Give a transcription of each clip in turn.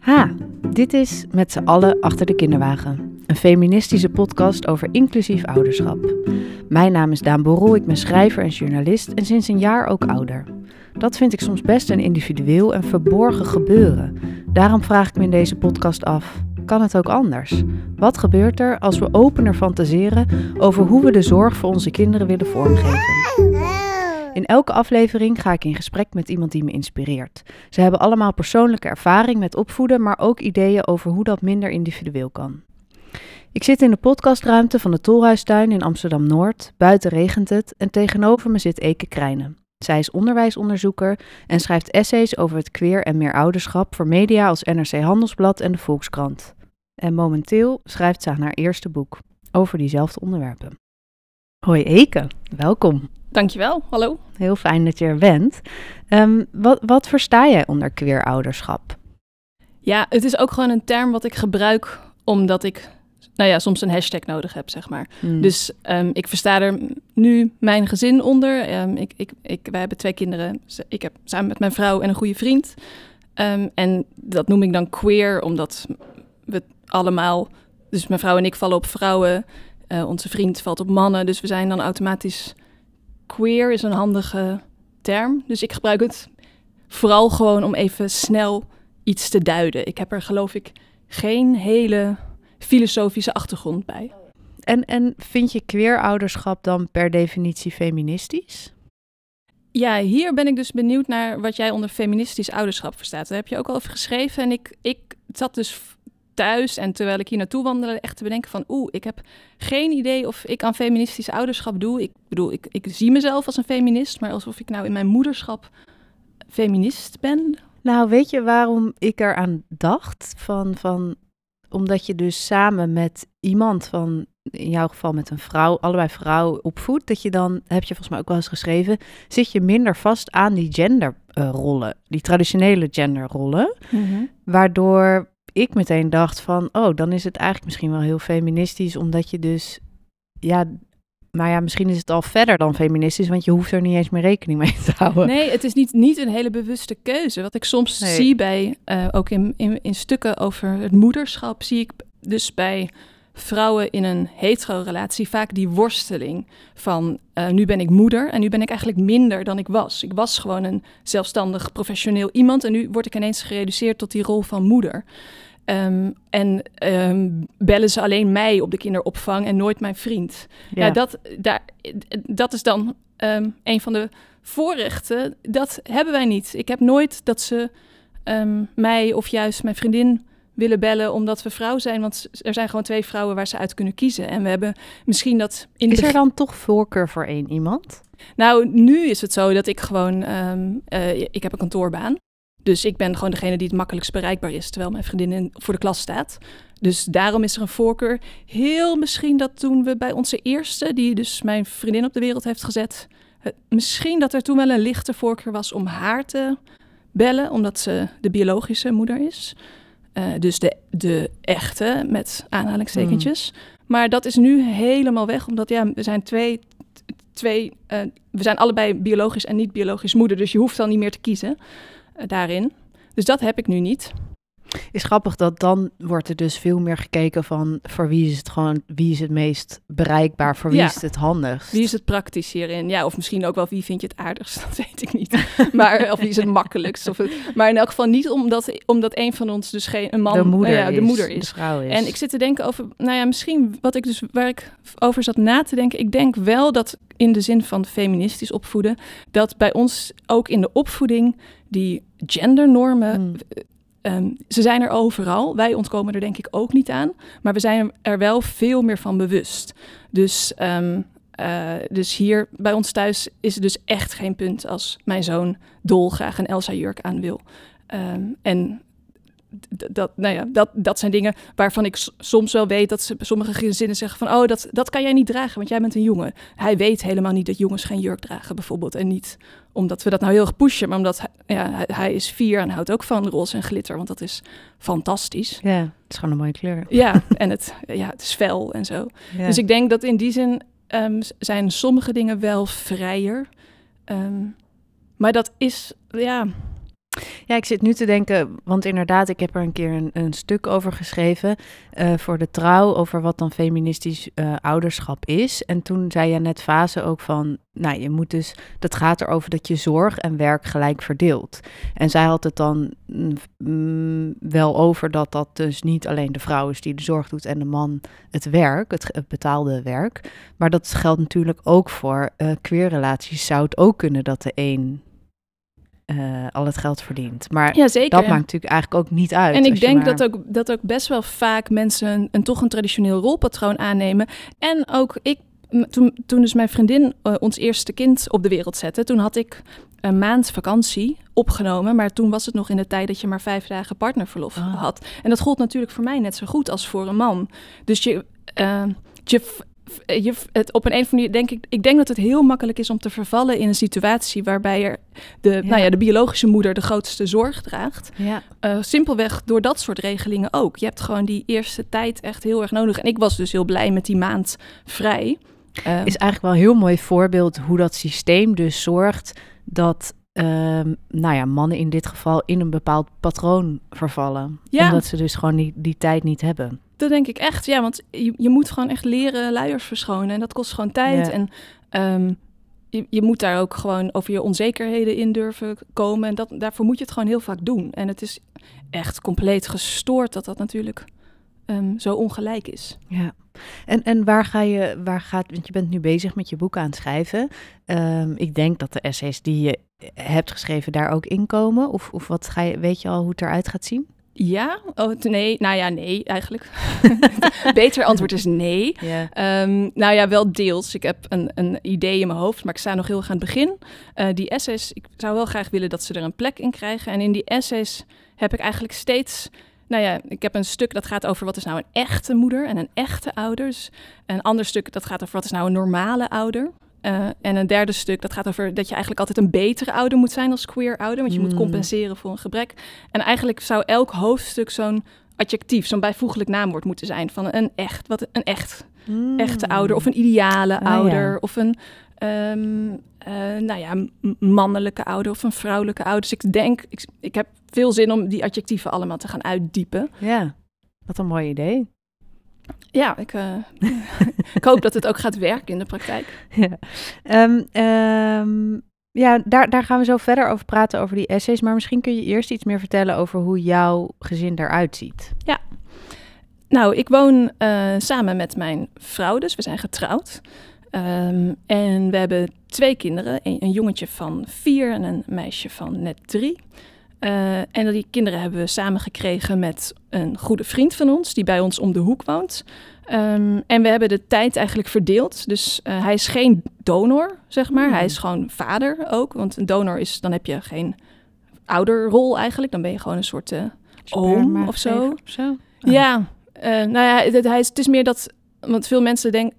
Ha, dit is Met z'n allen achter de kinderwagen. Een feministische podcast over inclusief ouderschap. Mijn naam is Daan Borrel, ik ben schrijver en journalist en sinds een jaar ook ouder. Dat vind ik soms best een individueel en verborgen gebeuren. Daarom vraag ik me in deze podcast af: kan het ook anders? Wat gebeurt er als we opener fantaseren over hoe we de zorg voor onze kinderen willen vormgeven? In elke aflevering ga ik in gesprek met iemand die me inspireert. Ze hebben allemaal persoonlijke ervaring met opvoeden, maar ook ideeën over hoe dat minder individueel kan. Ik zit in de podcastruimte van de Tolhuistuin in Amsterdam Noord. Buiten regent het en tegenover me zit Eke Krijnen. Zij is onderwijsonderzoeker en schrijft essays over het queer en meer ouderschap voor media als NRC Handelsblad en de Volkskrant. En momenteel schrijft ze aan haar eerste boek over diezelfde onderwerpen. Hoi Eke, welkom. Dankjewel, hallo. Heel fijn dat je er bent. Um, wat, wat versta jij onder queer ouderschap? Ja, het is ook gewoon een term wat ik gebruik omdat ik nou ja, soms een hashtag nodig heb, zeg maar. Hmm. Dus um, ik versta er nu mijn gezin onder. Um, ik, ik, ik, wij hebben twee kinderen. Ik heb samen met mijn vrouw en een goede vriend. Um, en dat noem ik dan queer, omdat we allemaal... Dus mijn vrouw en ik vallen op vrouwen. Uh, onze vriend valt op mannen. Dus we zijn dan automatisch... Queer is een handige term. Dus ik gebruik het vooral gewoon om even snel iets te duiden. Ik heb er geloof ik geen hele filosofische achtergrond bij. En, en vind je queerouderschap dan per definitie feministisch? Ja, hier ben ik dus benieuwd naar wat jij onder feministisch ouderschap verstaat. Daar heb je ook al over geschreven. En ik, ik zat dus thuis en terwijl ik hier naartoe wandelde, echt te bedenken van... oeh, ik heb geen idee of ik aan feministisch ouderschap doe. Ik bedoel, ik, ik zie mezelf als een feminist, maar alsof ik nou in mijn moederschap feminist ben. Nou, weet je waarom ik eraan dacht? Van, van omdat je dus samen met iemand van, in jouw geval met een vrouw, allebei vrouw opvoedt, dat je dan, heb je volgens mij ook wel eens geschreven, zit je minder vast aan die genderrollen, die traditionele genderrollen, mm waardoor ik meteen dacht van, oh, dan is het eigenlijk misschien wel heel feministisch, omdat je dus, ja, maar ja, misschien is het al verder dan feministisch, want je hoeft er niet eens meer rekening mee te houden. Nee, het is niet, niet een hele bewuste keuze. Wat ik soms zie bij, uh, ook in, in, in stukken over het moederschap, zie ik dus bij vrouwen in een hetero-relatie vaak die worsteling van uh, nu ben ik moeder en nu ben ik eigenlijk minder dan ik was. Ik was gewoon een zelfstandig professioneel iemand en nu word ik ineens gereduceerd tot die rol van moeder. Um, en um, bellen ze alleen mij op de kinderopvang en nooit mijn vriend. Ja, ja dat, daar, dat is dan um, een van de voorrechten. Dat hebben wij niet. Ik heb nooit dat ze mij of juist mijn vriendin willen bellen omdat we vrouw zijn. Want er zijn gewoon twee vrouwen waar ze uit kunnen kiezen. En we hebben misschien dat... In is er dan toch voorkeur voor één iemand? Nou, nu is het zo dat ik gewoon... Uh, ik heb een kantoorbaan. Dus ik ben gewoon degene die het makkelijkst bereikbaar is, terwijl mijn vriendin voor de klas staat. Dus daarom is er een voorkeur. Heel misschien dat toen we bij onze eerste, die dus mijn vriendin op de wereld heeft gezet, misschien dat er toen wel een lichte voorkeur was om haar te bellen, omdat ze de biologische moeder is. Uh, dus de, de echte, met aanhalingstekentjes. Hmm. Maar dat is nu helemaal weg, omdat ja, we zijn twee, twee uh, we zijn allebei biologisch en niet biologisch moeder, dus je hoeft dan niet meer te kiezen. Eh, daarin. Dus dat heb ik nu niet. Is grappig dat dan wordt er dus veel meer gekeken van voor wie is het gewoon, wie is het meest bereikbaar, voor wie is het handigst. Wie is het praktisch hierin? Ja, of misschien ook wel wie vind je het aardigst, dat weet ik niet. maar of wie is het makkelijkst? Of maar in elk geval niet omdat, omdat een van ons dus geen een man, de moeder, ja, de is, moeder is. De vrouw is. En ik zit te denken over, nou ja, misschien wat ik dus waar ik over zat na te denken. Ik denk wel dat in de zin van feministisch opvoeden, dat bij ons ook in de opvoeding die gendernormen. Hmm. Um, ze zijn er overal. Wij ontkomen er denk ik ook niet aan. Maar we zijn er wel veel meer van bewust. Dus, um, uh, dus hier bij ons thuis is het dus echt geen punt als mijn zoon dolgraag een Elsa-jurk aan wil. Um, en dat, nou ja, dat, dat zijn dingen waarvan ik soms wel weet dat sommige gezinnen zeggen van oh, dat, dat kan jij niet dragen, want jij bent een jongen. Hij weet helemaal niet dat jongens geen jurk dragen, bijvoorbeeld. En niet omdat we dat nou heel erg pushen, maar omdat hij, ja, hij, hij is vier en houdt ook van roze en glitter, want dat is fantastisch. Ja, het is gewoon een mooie kleur. Ja, en het, ja, het is fel en zo. Ja. Dus ik denk dat in die zin um, zijn sommige dingen wel vrijer. Um, maar dat is, ja, Ja, ik zit nu te denken, want inderdaad, ik heb er een keer een, stuk over geschreven uh, voor de trouw, over wat dan feministisch uh, ouderschap is. En toen zei je net fase ook van, nou, je moet dus, dat gaat erover dat je zorg en werk gelijk verdeelt. En zij had het dan mm, wel over dat dat dus niet alleen de vrouw is die de zorg doet en de man het werk, het, betaalde werk. Maar dat geldt natuurlijk ook voor uh, queerrelaties. Zou het ook kunnen dat de een uh, al het geld verdient. Maar ja, zeker. dat maakt natuurlijk eigenlijk ook niet uit. En ik denk dat, ook, dat ook best wel vaak mensen een, een, toch een traditioneel rolpatroon aannemen. En ook ik, toen, toen dus mijn vriendin uh, ons eerste kind op de wereld zette, toen had ik een maand vakantie opgenomen. Maar toen was het nog in de tijd dat je maar vijf dagen partnerverlof oh. had. En dat gold natuurlijk voor mij net zo goed als voor een man. Dus je, uh, je je, het op een, een of andere manier denk ik, ik denk dat het heel makkelijk is om te vervallen in een situatie waarbij er de, Nou ja, de biologische moeder de grootste zorg draagt. Ja. Uh, simpelweg door dat soort regelingen ook. Je hebt gewoon die eerste tijd echt heel erg nodig. En ik was dus heel blij met die maand vrij. Uh, is eigenlijk wel een heel mooi voorbeeld hoe dat systeem dus zorgt dat uh, nou ja, mannen in dit geval in een bepaald patroon vervallen. Ja. Omdat ze dus gewoon die, die tijd niet hebben. Dat denk ik echt, ja, want je, je moet gewoon echt leren luiers verschonen. En dat kost gewoon tijd. En um, je, je, moet daar ook gewoon over je onzekerheden in durven komen. En dat, daarvoor moet je het gewoon heel vaak doen. En het is echt compleet gestoord dat dat natuurlijk um, zo ongelijk is. Ja. En, en waar ga je, waar gaat, want je bent nu bezig met je boek aan het schrijven. Um, ik denk dat de essays die je hebt geschreven daar ook in komen. Of, of wat ga je, weet je al hoe het eruit gaat zien? Ja, oh, nee, nou ja, nee, eigenlijk. Beter antwoord is nee. Yeah. Um, nou ja, wel deels. Ik heb een, een idee in mijn hoofd, maar ik sta nog heel erg aan het begin. Uh, die essays, ik zou wel graag willen dat ze er een plek in krijgen. En in die essays heb ik eigenlijk steeds nou ja, ik heb een stuk dat gaat over wat is nou een echte moeder en een echte ouders. Een ander stuk dat gaat over wat is nou een normale ouder. Uh, en een derde stuk dat gaat over dat je eigenlijk altijd een betere ouder moet zijn als queer ouder, want je moet mm. compenseren voor een gebrek. En eigenlijk zou elk hoofdstuk zo'n adjectief, zo'n bijvoeglijk naamwoord moeten zijn van een echt, wat een echt, mm. echte ouder of een ideale ah, ouder ja. of een um, uh, nou ja, mannelijke ouder of een vrouwelijke ouder. Dus ik denk, ik, ik heb veel zin om die adjectieven allemaal te gaan uitdiepen. Ja, wat een mooi idee. Ja, ik, uh, ik hoop dat het ook gaat werken in de praktijk. Ja, um, um, ja daar, daar gaan we zo verder over praten, over die essays. Maar misschien kun je eerst iets meer vertellen over hoe jouw gezin eruit ziet. Ja, nou, ik woon uh, samen met mijn vrouw, dus we zijn getrouwd. Um, en we hebben twee kinderen, een, een, jongetje van vier en een meisje van net drie. Uh, en die kinderen hebben we samen gekregen met een goede vriend van ons, die bij ons om de hoek woont. Um, en we hebben de tijd eigenlijk verdeeld. Dus uh, hij is geen donor, zeg maar. Hij is hmm. gewoon vader ook. Want een donor is, dan heb je geen ouderrol eigenlijk. Dan ben je gewoon een soort uh, oom of zo. Of zo. Ja, nou ja, het, hij is, het is meer dat... Want veel mensen denken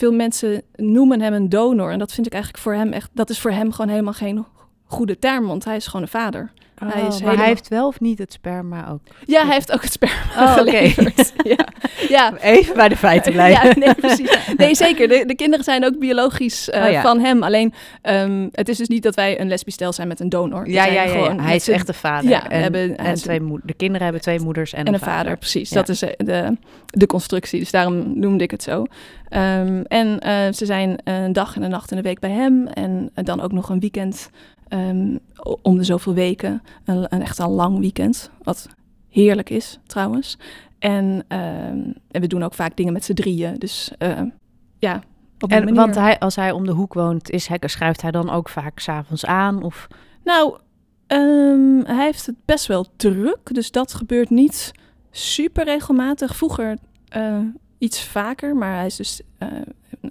veel mensen noemen hem een donor. En dat vind ik eigenlijk voor hem echt, dat is voor hem gewoon helemaal geen goede term, want hij is gewoon een vader. Oh, hij, is maar hij heeft wel of niet het sperma ook? Ja, hij heeft ook het sperma oh, geleverd. ja. ja. Even bij de feiten blijven. ja, nee, precies. Nee, zeker. De, de kinderen zijn ook biologisch uh, oh, ja. van hem. Alleen, um, het is dus niet dat wij een lesbisch stel zijn met een donor. Ja, ja, ja, gewoon Hij is echt de vader. Ja, en, hebben, en twee de kinderen hebben twee moeders en, en een, vader. vader precies. Dat is eh, de, de constructie. Dus daarom noemde ik het zo. Um, en uh, ze zijn een dag en een nacht in de week bij hem. En dan ook nog een weekend um, om de zoveel weken. Een, een, echt een lang weekend, wat heerlijk is trouwens. En, um, en we doen ook vaak dingen met z'n drieën. Dus uh, ja, op en, Want hij, als hij om de hoek woont, is hij, schrijft hij dan ook vaak s'avonds aan? Of? Nou, um, hij heeft het best wel druk. Dus dat gebeurt niet super regelmatig. Vroeger uh, iets vaker, maar hij is dus uh,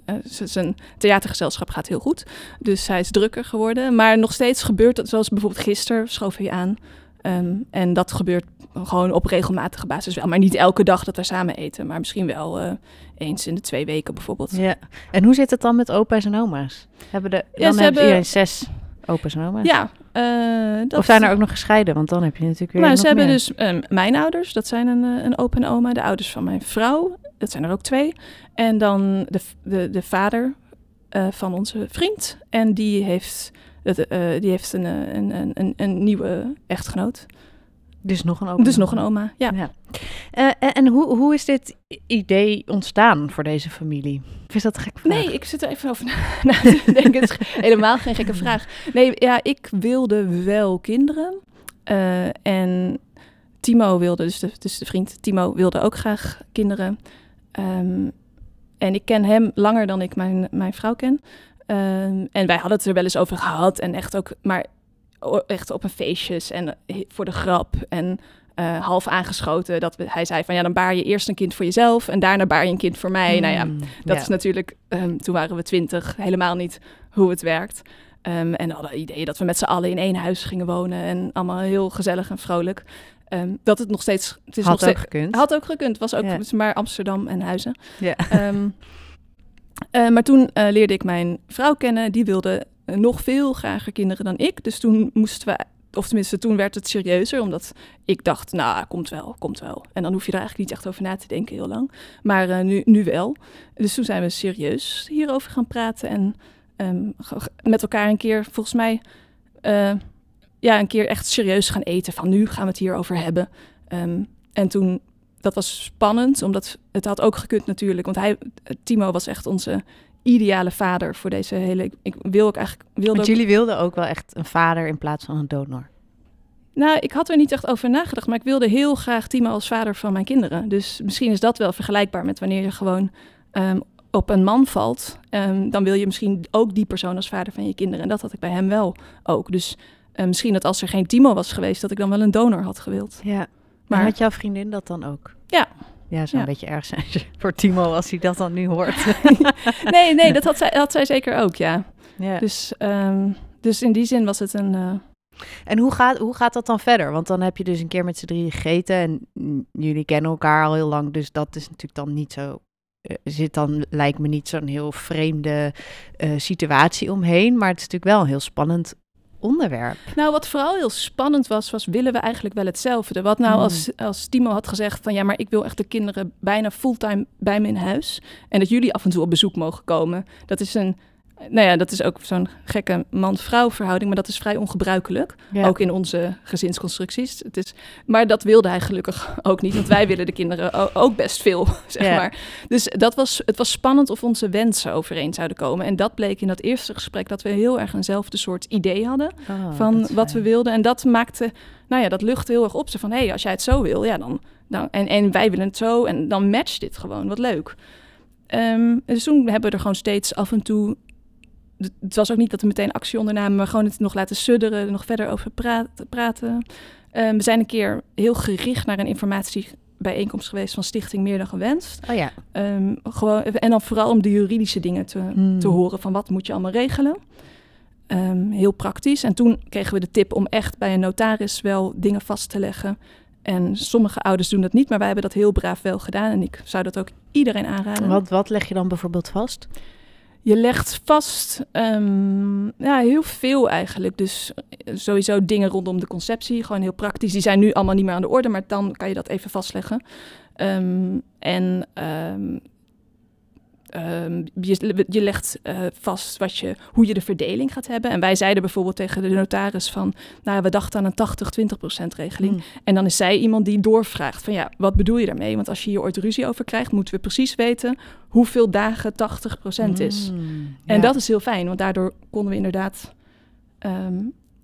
uh, zijn theatergezelschap gaat heel goed. Dus hij is drukker geworden. Maar nog steeds gebeurt dat, zoals bijvoorbeeld gisteren schoof hij aan. Um, en dat gebeurt gewoon op regelmatige basis wel. Maar niet elke dag dat we samen eten. Maar misschien wel uh, eens in de twee weken bijvoorbeeld. Ja. En hoe zit het dan met opa's en oma's? Hebben de, dan ja, hebben iedereen zes opa's en oma's? Ja. Uh, dat... Of zijn er ook nog gescheiden? Want dan heb je natuurlijk weer Nou, ze hebben dus um, mijn ouders. Dat zijn een, een opa en oma. De ouders van mijn vrouw. Dat zijn er ook twee. En dan de, de, de vader uh, van onze vriend. En die heeft eh, die heeft een, eh, een, een, een, een nieuwe echtgenoot. Dus nog een oma. Dus nog een oma, ja. Ja. Eh, en en hoe, hoe is dit idee ontstaan voor deze familie? Of is dat een gek vraag? Nee, ik zit er even over na te denken. Het is helemaal geen gekke vraag. Nee, ja, ik wilde wel kinderen. Eh, en Timo wilde, dus de, dus de vriend Timo wilde ook graag kinderen. Ehm, en ik ken hem langer dan ik mijn, mijn vrouw ken. Ehm, en wij hadden het er wel eens over gehad. En echt ook, maar echt op een feestjes en eh, voor de grap. En eh, half aangeschoten dat we, hij zei van ja, dan baar je eerst een kind voor jezelf en daarna baar je een kind voor mij. Nou ja, Mm, dat ja. is natuurlijk, ehm, toen waren we twintig, helemaal niet hoe het werkt. Ehm, en hadden ideeën dat we met z'n allen in één huis gingen wonen en allemaal heel gezellig en vrolijk. Ehm, dat het nog steeds, het is Had nog ook steeds, gekund. had ook gekund, was ook is maar Amsterdam en Huizen. Ja. Eh, maar toen leerde ik mijn vrouw kennen. Die wilde nog veel grager kinderen dan ik. Dus toen moesten we, of tenminste toen werd het serieuzer. Omdat ik dacht, nou, komt wel, komt wel. En dan hoef je er eigenlijk niet echt over na te denken heel lang. Maar eh, nu, nu wel. Dus toen zijn we serieus hierover gaan praten. En ehm, met elkaar een keer, volgens mij, eh, ja, een keer echt serieus gaan eten. Van nu gaan we het hierover hebben. Ehm, en toen dat was spannend, omdat het had ook gekund natuurlijk. Want hij, Timo was echt onze ideale vader voor deze hele... Ik, ik wil ook eigenlijk... Wilde Want ook- jullie wilden ook wel echt een vader in plaats van een donor. nou, ik had er niet echt over nagedacht, maar ik wilde heel graag Timo als vader van mijn kinderen. Dus misschien is dat wel vergelijkbaar met wanneer je gewoon ehm, op een man valt. Ehm, dan wil je misschien ook die persoon als vader van je kinderen. En dat had ik bij hem wel ook. Dus eh, misschien dat als er geen Timo was geweest, dat ik dan wel een donor had gewild. Ja. Maar Maar had jouw vriendin dat dan ook? Ja. Ja, zou een Ja. beetje erg zijn voor Timo als hij dat dan nu hoort. nee, nee, dat had zij, had zij zeker ook, ja. ja. Dus, ehm, dus in die zin was het een. eh, En hoe gaat, hoe gaat dat dan verder? Want dan heb je dus een keer met z'n drieën gegeten en jullie kennen elkaar al heel lang, dus dat is natuurlijk dan niet zo. eh, zit dan, lijkt me niet zo'n heel vreemde eh, situatie omheen, maar het is natuurlijk wel een heel spannend onderwerp. Nou, wat vooral heel spannend was, was willen we eigenlijk wel hetzelfde? Wat nou Hmm. als, als Timo had gezegd van ja, maar ik wil echt de kinderen bijna fulltime bij me in huis. En dat jullie af en toe op bezoek mogen komen. Dat is een, nou ja, dat is ook zo'n gekke man-vrouw verhouding, maar dat is vrij ongebruikelijk. Ja. Ook in onze gezinsconstructies. Het is, maar dat wilde hij gelukkig ook niet, want wij willen de kinderen ook best veel, zeg Ja. maar. Dus dat was, het was spannend of onze wensen overeen zouden komen. En dat bleek in dat eerste gesprek dat we heel erg eenzelfde soort idee hadden Oh, van wat we wilden. En dat maakte, nou ja, dat luchtte heel erg op. Ze van, hé, hey, als jij het zo wil, ja, dan, dan en, en wij willen het zo. En dan matcht dit gewoon, wat leuk. Ehm, dus toen hebben we er gewoon steeds af en toe... Het was ook niet dat we meteen actie ondernamen, maar gewoon het nog laten sudderen, er nog verder over praten. praten. Ehm, we zijn een keer heel gericht naar een informatiebijeenkomst geweest van Stichting Meer dan Gewenst. Oh ja. Ehm, gewoon, en dan vooral om de juridische dingen te, Hmm. te horen van wat moet je allemaal regelen. Ehm, heel praktisch. En toen kregen we de tip om echt bij een notaris wel dingen vast te leggen. En sommige ouders doen dat niet, maar wij hebben dat heel braaf wel gedaan. En ik zou dat ook iedereen aanraden. Wat, wat leg je dan bijvoorbeeld vast? Je legt vast ehm, ja, heel veel eigenlijk. Dus eh, sowieso dingen rondom de conceptie, gewoon heel praktisch. Die zijn nu allemaal niet meer aan de orde, maar dan kan je dat even vastleggen. Ehm, en ehm, ehm, je, je legt eh, vast wat je, hoe je de verdeling gaat hebben. En wij zeiden bijvoorbeeld tegen de notaris van... nou, we dachten aan een 80-20% regeling. Hmm. En dan is zij iemand die doorvraagt van ja, wat bedoel je daarmee? Want als je hier ooit ruzie over krijgt, moeten we precies weten hoeveel dagen 80% is. Mm, En ja. dat is heel fijn, want daardoor konden we inderdaad, ehm,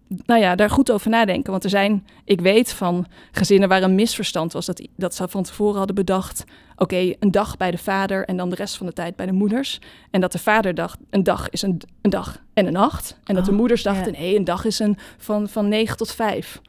nou ja, daar goed over nadenken. Want er zijn, ik weet van gezinnen waar een misverstand was, dat, dat ze van tevoren hadden bedacht, oké, een dag bij de vader en dan de rest van de tijd bij de moeders. En dat de vader dacht, een dag is een, een dag en een nacht. En dat de Oh, moeders dachten, nee, een dag is een van, van 9 tot 5.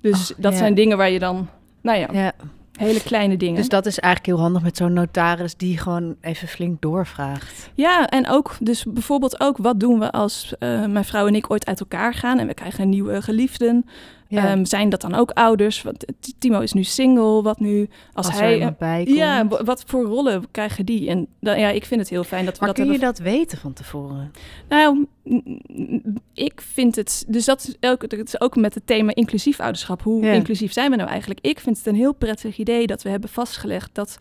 Dus Oh, dat zijn dingen waar je dan, nou ja, Ja, hele kleine dingen. dus dat is eigenlijk heel handig met zo'n notaris die gewoon even flink doorvraagt. Ja, en ook, dus bijvoorbeeld ook, wat doen we als eh, mijn vrouw en ik ooit uit elkaar gaan en we krijgen een nieuwe geliefden? Ja. Ehm, zijn dat dan ook ouders? Want Timo is nu single, wat nu als, als, hij... er iemand bij komt. ja, wat voor rollen krijgen die? En dan, ja, ik vind het heel fijn dat we maar dat kun je dat weten van tevoren? Nou, ik vind het... Dus dat is, ook, dat is ook met het thema inclusief ouderschap. Hoe Ja. inclusief zijn we nou eigenlijk? Ik vind het een heel prettig idee dat we hebben vastgelegd dat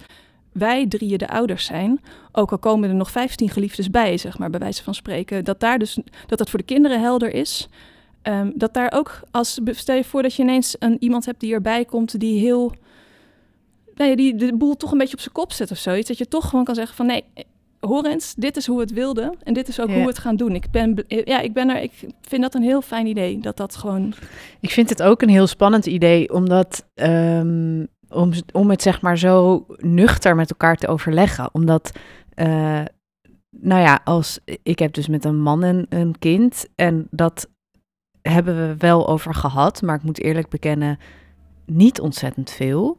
wij drieën de ouders zijn, ook al komen er nog 15 geliefdes bij, zeg maar, bij wijze van spreken, dat daar dus dat dat voor de kinderen helder is. Ehm, dat daar ook, als stel je voor dat je ineens een, iemand hebt die erbij komt die heel, nou ja, die de boel toch een beetje op zijn kop zet of zoiets, dat je toch gewoon kan zeggen van nee, hoor eens, dit is hoe we het wilden en dit is ook Ja. hoe we het gaan doen. Ik ben, ja, ik ben er, ik vind dat een heel fijn idee, dat dat gewoon, Ik vind het ook een heel spannend idee, omdat ehm, om, om het zeg maar zo nuchter met elkaar te overleggen. Omdat, eh, nou ja, als ik heb dus met een man en een kind en dat hebben we wel over gehad, maar ik moet eerlijk bekennen, niet ontzettend veel.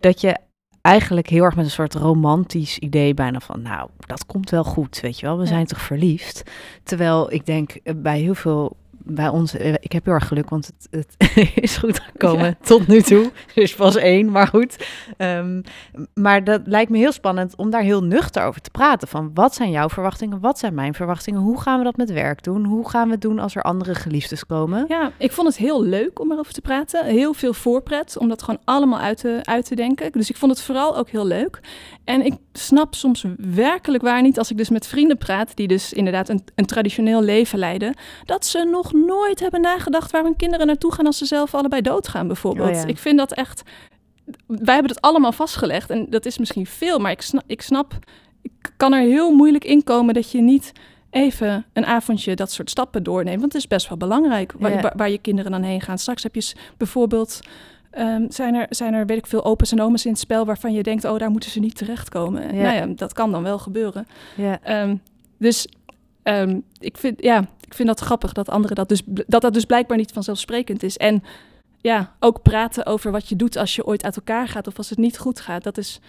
Dat je eigenlijk heel erg met een soort romantisch idee bijna van, nou, dat komt wel goed, weet je wel, we Ja. zijn toch verliefd. Terwijl ik denk eh, bij heel veel, bij ons, eh, ik heb heel erg geluk, want het, het is goed gekomen Ja. tot nu toe. Is pas één, maar goed. Ehm, maar dat lijkt me heel spannend om daar heel nuchter over te praten. Van wat zijn jouw verwachtingen, wat zijn mijn verwachtingen, hoe gaan we dat met werk doen, hoe gaan we het doen als er andere geliefdes komen? Ja, ik vond het heel leuk om erover te praten. Heel veel voorpret, om dat gewoon allemaal uit te, uit te denken. Dus ik vond het vooral ook heel leuk. En ik snap soms werkelijk waar niet, als ik dus met vrienden praat, die dus inderdaad een, een traditioneel leven leiden, dat ze nog nooit hebben nagedacht waar hun kinderen naartoe gaan als ze zelf allebei doodgaan, bijvoorbeeld. Oh ja. Ik vind dat echt. Wij hebben het allemaal vastgelegd en dat is misschien veel, maar ik snap, ik snap, ik kan er heel moeilijk in komen dat je niet even een avondje dat soort stappen doorneemt. Want het is best wel belangrijk waar, Ja. waar, waar je kinderen dan heen gaan. Straks heb je bijvoorbeeld, ehm, zijn, er, zijn er, weet ik veel, opa's en oma's in het spel waarvan je denkt, oh, daar moeten ze niet terechtkomen. Ja. Nou ja, dat kan dan wel gebeuren. Ja. Ehm, dus ehm, ik, vind, ja, ik vind dat grappig dat anderen dat dus, dat dat dus blijkbaar niet vanzelfsprekend is. En ja, ook praten over wat je doet als je ooit uit elkaar gaat of als het niet goed gaat. Dat is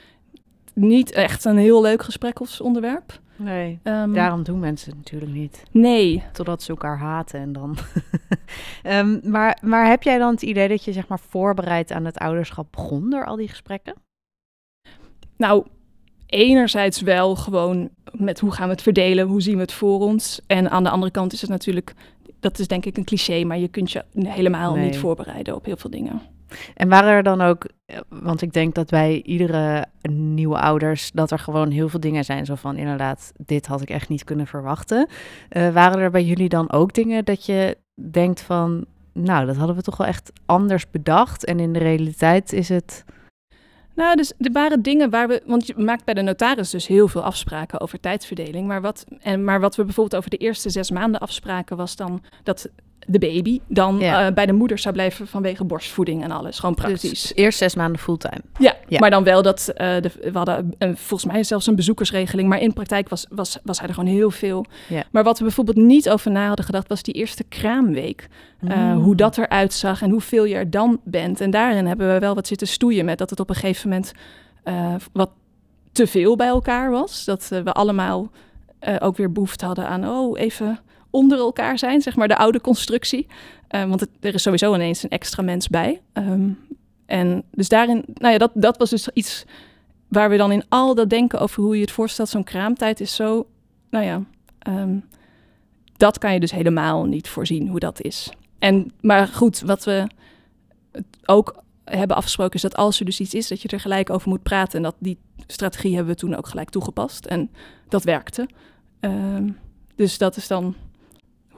niet echt een heel leuk gespreksonderwerp. Nee. Ehm, Daarom doen mensen het natuurlijk niet. Nee, Totdat ze elkaar haten en dan. Ehm, maar, maar heb jij dan het idee dat je zeg maar voorbereid aan het ouderschap begon door al die gesprekken? Nou, enerzijds wel gewoon met hoe gaan we het verdelen, hoe zien we het voor ons. En aan de andere kant is het natuurlijk, dat is denk ik een cliché, maar je kunt je helemaal Nee. niet voorbereiden op heel veel dingen. En waren er dan ook, want ik denk dat bij iedere nieuwe ouders, dat er gewoon heel veel dingen zijn. Zo van inderdaad, dit had ik echt niet kunnen verwachten. Eh, waren er bij jullie dan ook dingen dat je denkt van, nou, dat hadden we toch wel echt anders bedacht. En in de realiteit is het. Nou, dus er waren dingen waar we, want je maakt bij de notaris dus heel veel afspraken over tijdsverdeling. Maar wat, en, maar wat we bijvoorbeeld over de eerste zes maanden afspraken was dan dat de baby dan Ja. eh, bij de moeder zou blijven vanwege borstvoeding en alles. Gewoon praktisch. Dus eerst zes maanden fulltime. Ja, Ja. maar dan wel dat eh, de, we hadden een, volgens mij zelfs een bezoekersregeling, maar in praktijk was, was, was hij er gewoon heel veel. Ja. Maar wat we bijvoorbeeld niet over na hadden gedacht, was die eerste kraamweek. Eh, Mm. Hoe dat eruit zag en hoeveel je er dan bent. En daarin hebben we wel wat zitten stoeien met dat het op een gegeven moment wat te veel bij elkaar was. Dat we allemaal ook weer behoefte hadden aan, oh, even onder elkaar zijn, zeg maar de oude constructie. Eh, want er is sowieso ineens een extra mens bij. Ehm, en dus daarin, nou ja, dat, dat was dus iets waar we dan in al dat denken over hoe je het voorstelt, zo'n kraamtijd is zo, nou ja, ehm, dat kan je dus helemaal niet voorzien hoe dat is. En, maar goed, wat we ook hebben afgesproken is dat als er dus iets is, dat je er gelijk over moet praten. En dat die strategie hebben we toen ook gelijk toegepast. En dat werkte. Ehm, dus dat is dan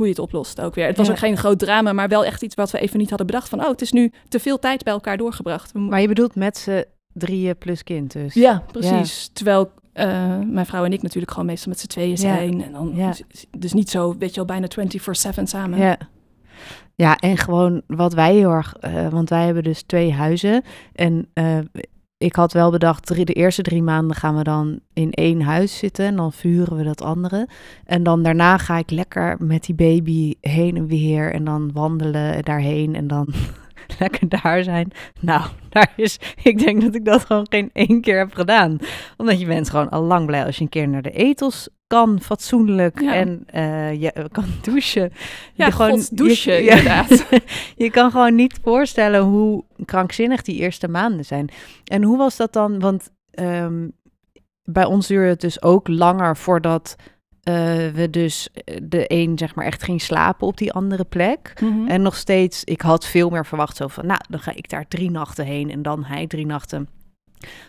hoe je het oplost ook weer. Het was Ja. ook geen groot drama, maar wel echt iets wat we even niet hadden bedacht. Van, oh, het is nu te veel tijd bij elkaar doorgebracht. Maar je bedoelt met z'n drieën plus kind dus? ja, precies. Terwijl eh, mijn vrouw en ik natuurlijk gewoon meestal met z'n tweeën Ja. zijn. En dan, dus, dus niet zo, weet je wel, bijna 24-7 samen. Ja. Ja, en gewoon wat wij heel erg, eh, want wij hebben dus twee huizen. En eh, ik had wel bedacht, de eerste drie maanden gaan we dan in één huis zitten. En dan vuren we dat andere. En dan daarna ga ik lekker met die baby heen en weer. En dan wandelen daarheen. En dan lekker daar zijn. Nou, daar is, ik denk dat ik dat gewoon geen één keer heb gedaan. Omdat je bent gewoon al lang blij als je een keer naar de etels kan, fatsoenlijk. Ja. En eh, je kan douchen. Ja, Je gewoon- douchen, je- inderdaad. je kan gewoon niet voorstellen hoe krankzinnig die eerste maanden zijn. En hoe was dat dan? Want ehm, bij ons duurde het dus ook langer voordat eh, we dus eh, de een zeg maar echt ging slapen op die andere plek. Mhm. En nog steeds, ik had veel meer verwacht zo van, nou, dan ga ik daar drie nachten heen en dan hij drie nachten.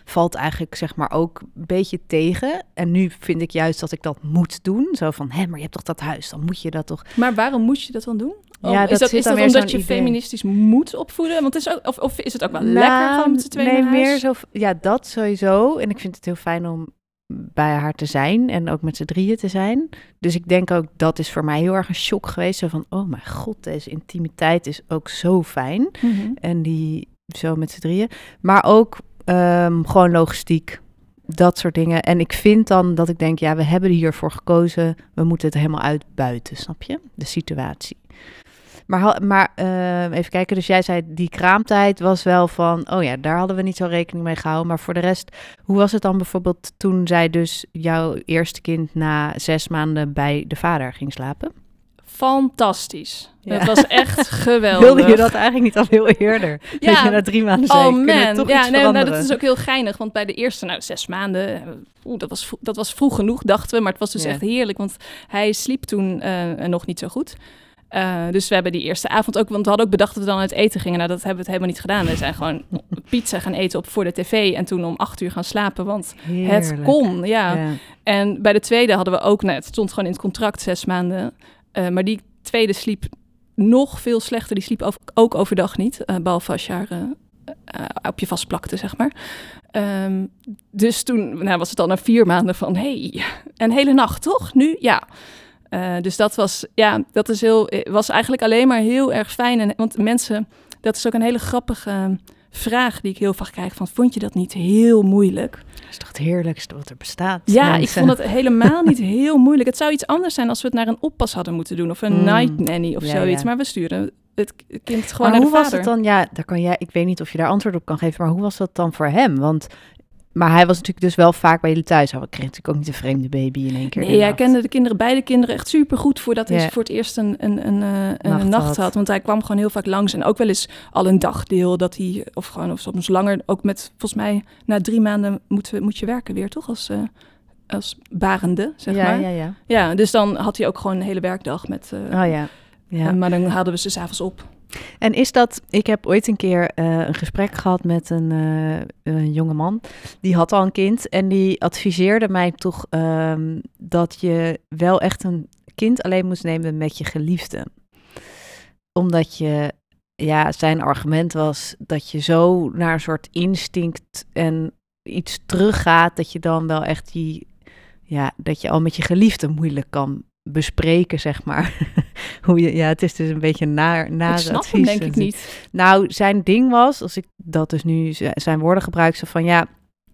Valt eigenlijk zeg maar ook een beetje tegen. En nu vind ik juist dat ik dat moet doen. Zo van, hé, maar je hebt toch dat huis, dan moet je dat toch... Maar waarom moet je dat dan doen? Ja, Oh, dat is dat, zit is dat omdat je idee. feministisch moet opvoeden? Want is ook, of, of is het ook wel Nou, lekker gewoon met z'n tweeën Nee, meer zo... Ja, dat sowieso. En ik vind het heel fijn om bij haar te zijn en ook met z'n drieën te zijn. Dus ik denk ook, dat is voor mij heel erg een shock geweest. Zo van, oh mijn god, deze intimiteit is ook zo fijn. Mhm. En die zo met z'n drieën. Maar ook ehm, gewoon logistiek. Dat soort dingen. En ik vind dan dat ik denk, ja, we hebben hiervoor gekozen. We moeten het helemaal uitbuiten, snap je? De situatie. Maar, maar ehm, even kijken, dus jij zei die kraamtijd was wel van, oh ja, daar hadden we niet zo rekening mee gehouden. Maar voor de rest, hoe was het dan bijvoorbeeld toen zij dus jouw eerste kind na zes maanden bij de vader ging slapen? Fantastisch. Ja. Het was echt geweldig. Wilde je dat eigenlijk niet al heel eerder? Ja. Dat je na drie maanden zei, Oh kunnen we man, toch ja, nee, nou, dat is ook heel geinig. Want bij de eerste, nou, zes maanden, eh, oeh, dat, was, dat was vroeg genoeg, dachten we. Maar het was dus Ja. echt heerlijk, want hij sliep toen eh, nog niet zo goed. Eh, dus we hebben die eerste avond ook, want we hadden ook bedacht dat we dan uit eten gingen. Nou, dat hebben we het helemaal niet gedaan. We zijn gewoon pizza gaan eten op voor de tv en toen om acht uur gaan slapen, want het kon, ja. Ja. En bij de tweede hadden we ook, nou, het stond gewoon in het contract zes maanden. Eh, maar die tweede sliep nog veel slechter. Die sliep ook overdag niet, eh, behalve als je haar eh, op je vastplakte, zeg maar. Ehm, dus toen nou, was het al na vier maanden van, hey, een hele nacht, toch? Nu? Ja. Dus dat was, ja, dat is heel, was eigenlijk alleen maar heel erg fijn. En, want mensen, dat is ook een hele grappige vraag die ik heel vaak krijg van, vond je dat niet heel moeilijk? Dat is toch het heerlijkste wat er bestaat. Ja, ik vond het helemaal niet heel moeilijk. Het zou iets anders zijn als we het naar een oppas hadden moeten doen. Of een Mm. night nanny of Ja, zoiets. ja. Maar we sturen het kind gewoon Maar naar hoe de was vader. het dan? Ja, daar kan jij, ik weet niet of je daar antwoord op kan geven, maar hoe was dat dan voor hem? Want, maar hij was natuurlijk dus wel vaak bij jullie thuis. Hij kreeg natuurlijk ook niet een vreemde baby in één keer. Nee, hij kende de kinderen, beide kinderen echt super goed voordat hij voor het eerst een, een, een, eh, een Nacht nacht, had. Want hij kwam gewoon heel vaak langs en ook wel eens al een dagdeel dat hij, of gewoon of soms langer, ook met volgens mij na drie maanden moet, we- moet je werken weer, toch? Als, eh, als barende, zeg ja, maar. ja, ja. Ja, dus dan had hij ook gewoon een hele werkdag met. eh, Oh ja. ja. en- maar dan haalden we ze s'avonds op. En is dat, ik heb ooit een keer eh, een gesprek gehad met een, eh, een jonge man. Die had al een kind en die adviseerde mij toch ehm, dat je wel echt een kind alleen moest nemen met je geliefde. Omdat je, ja, zijn argument was dat je zo naar een soort instinct en iets teruggaat, dat je dan wel echt die, ja, dat je al met je geliefde moeilijk kan bespreken, zeg maar. Hoe je, ja, het is dus een beetje naar, naar ik snap hem denk ik niet. nou, zijn ding was, als ik dat dus nu zijn woorden gebruik, zo van ja,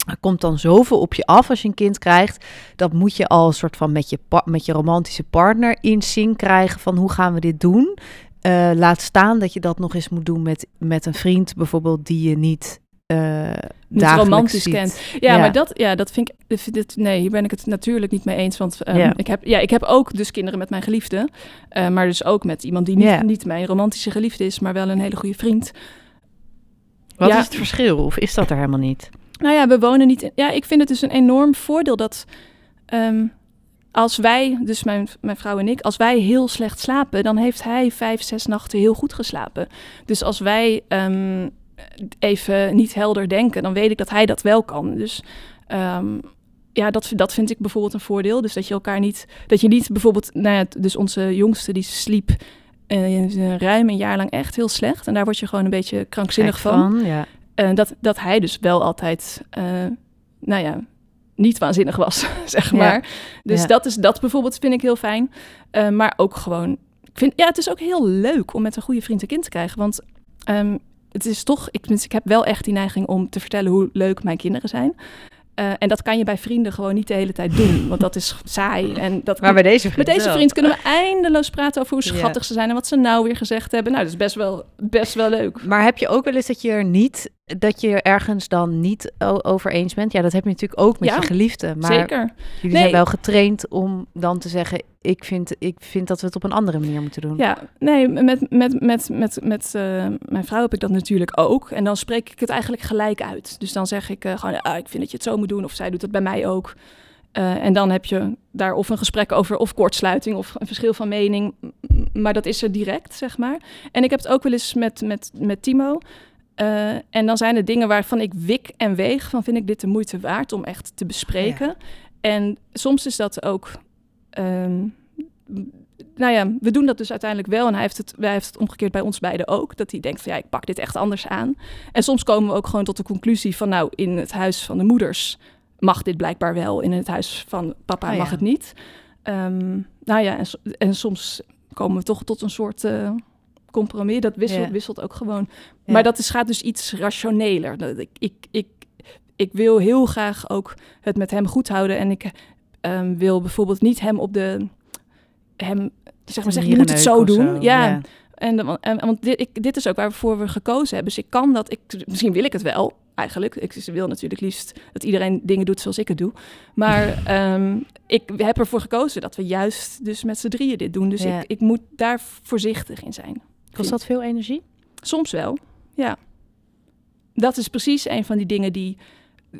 er komt dan zoveel op je af als je een kind krijgt. Dat moet je al een soort van met je, met je romantische partner in sync krijgen van hoe gaan we dit doen. Eh, laat staan dat je dat nog eens moet doen met, met een vriend bijvoorbeeld die je niet eh Niet romantisch ziet. kent. Ja, Ja. maar dat, ja, dat vind ik. dit, nee, hier ben ik het natuurlijk niet mee eens. Want Ja. ik, heb, ja, ik heb ook dus kinderen met mijn geliefde. eh, maar dus ook met iemand die niet, Ja. niet mijn romantische geliefde is, maar wel een hele goede vriend. Wat Ja. is het verschil? Of is dat er helemaal niet? Nou ja, we wonen niet. In, ja, ik vind het dus een enorm voordeel dat. ehm, als wij, dus mijn, mijn vrouw en ik, als wij heel slecht slapen, dan heeft hij vijf, zes nachten heel goed geslapen. Dus als wij ehm, even niet helder denken, dan weet ik dat hij dat wel kan. Dus ehm, ja, dat, dat vind ik bijvoorbeeld een voordeel. Dus dat je elkaar niet, dat je niet bijvoorbeeld, nou ja, dus onze jongste die sliep eh, ruim een jaar lang echt heel slecht. En daar word je gewoon een beetje krankzinnig Gek van. Ja. Eh, dat, dat hij dus wel altijd, eh, nou ja, niet waanzinnig was, zeg Ja. maar. Dus Ja. dat, is, dat bijvoorbeeld vind ik heel fijn. Maar ook gewoon, ik vind, ja, het is ook heel leuk om met een goede vriend een kind te krijgen. Want ehm, het is toch, ik, ik heb wel echt die neiging om te vertellen hoe leuk mijn kinderen zijn. Eh, en dat kan je bij vrienden gewoon niet de hele tijd doen, want dat is saai. En dat, Maar bij deze vriend met deze vriend kunnen we eindeloos praten over hoe schattig ze zijn en wat ze nou weer gezegd hebben. Nou, dat is best wel, best wel leuk. Maar heb je ook wel eens dat je er niet, dat je ergens dan niet over eens bent? Ja, dat heb je natuurlijk ook met Ja, je geliefde. Maar Zeker. jullie Nee. zijn wel getraind om dan te zeggen, ik vind, ik vind dat we het op een andere manier moeten doen. Ja, nee, met, met, met, met, met eh, mijn vrouw heb ik dat natuurlijk ook. En dan spreek ik het eigenlijk gelijk uit. Dus dan zeg ik eh, gewoon, ah, ik vind dat je het zo moet doen. Of zij doet het bij mij ook. Eh, en dan heb je daar of een gesprek over, of kortsluiting, of een verschil van mening. Maar dat is er direct, zeg maar. En ik heb het ook wel eens met, met, met Timo. Eh, en dan zijn er dingen waarvan ik wik en weeg van vind ik dit de moeite waard om echt te bespreken. En soms is dat ook. ehm, nou ja, we doen dat dus uiteindelijk wel. En hij heeft, het, hij heeft het omgekeerd bij ons beiden ook. Dat hij denkt van ja, ik pak dit echt anders aan. En soms komen we ook gewoon tot de conclusie van nou, in het huis van de moeders mag dit blijkbaar wel. In het huis van papa Oh ja. mag het niet. Ehm, nou ja, en soms komen we toch tot een soort eh, compromis. Dat wisselt, Ja. wisselt ook gewoon. Ja. Maar dat is, gaat dus iets rationeler. Dat Ik, ik, ik, ik wil heel graag ook het met hem goed houden. En ik ehm, wil bijvoorbeeld niet hem op de... Hem, zeg maar zeggen, je moet het zo doen. ja, ja. en, de- en, want dit, ik, dit is ook waarvoor we gekozen hebben. Dus ik kan dat. Ik, misschien wil ik het wel, eigenlijk. Ik wil natuurlijk liefst dat iedereen dingen doet zoals ik het doe. Maar ehm, ik heb ervoor gekozen dat we juist dus met z'n drieën dit doen. Dus Ja. ik, ik moet daar voorzichtig in zijn. Kost dat veel energie? Soms wel, ja. Dat is precies een van die dingen die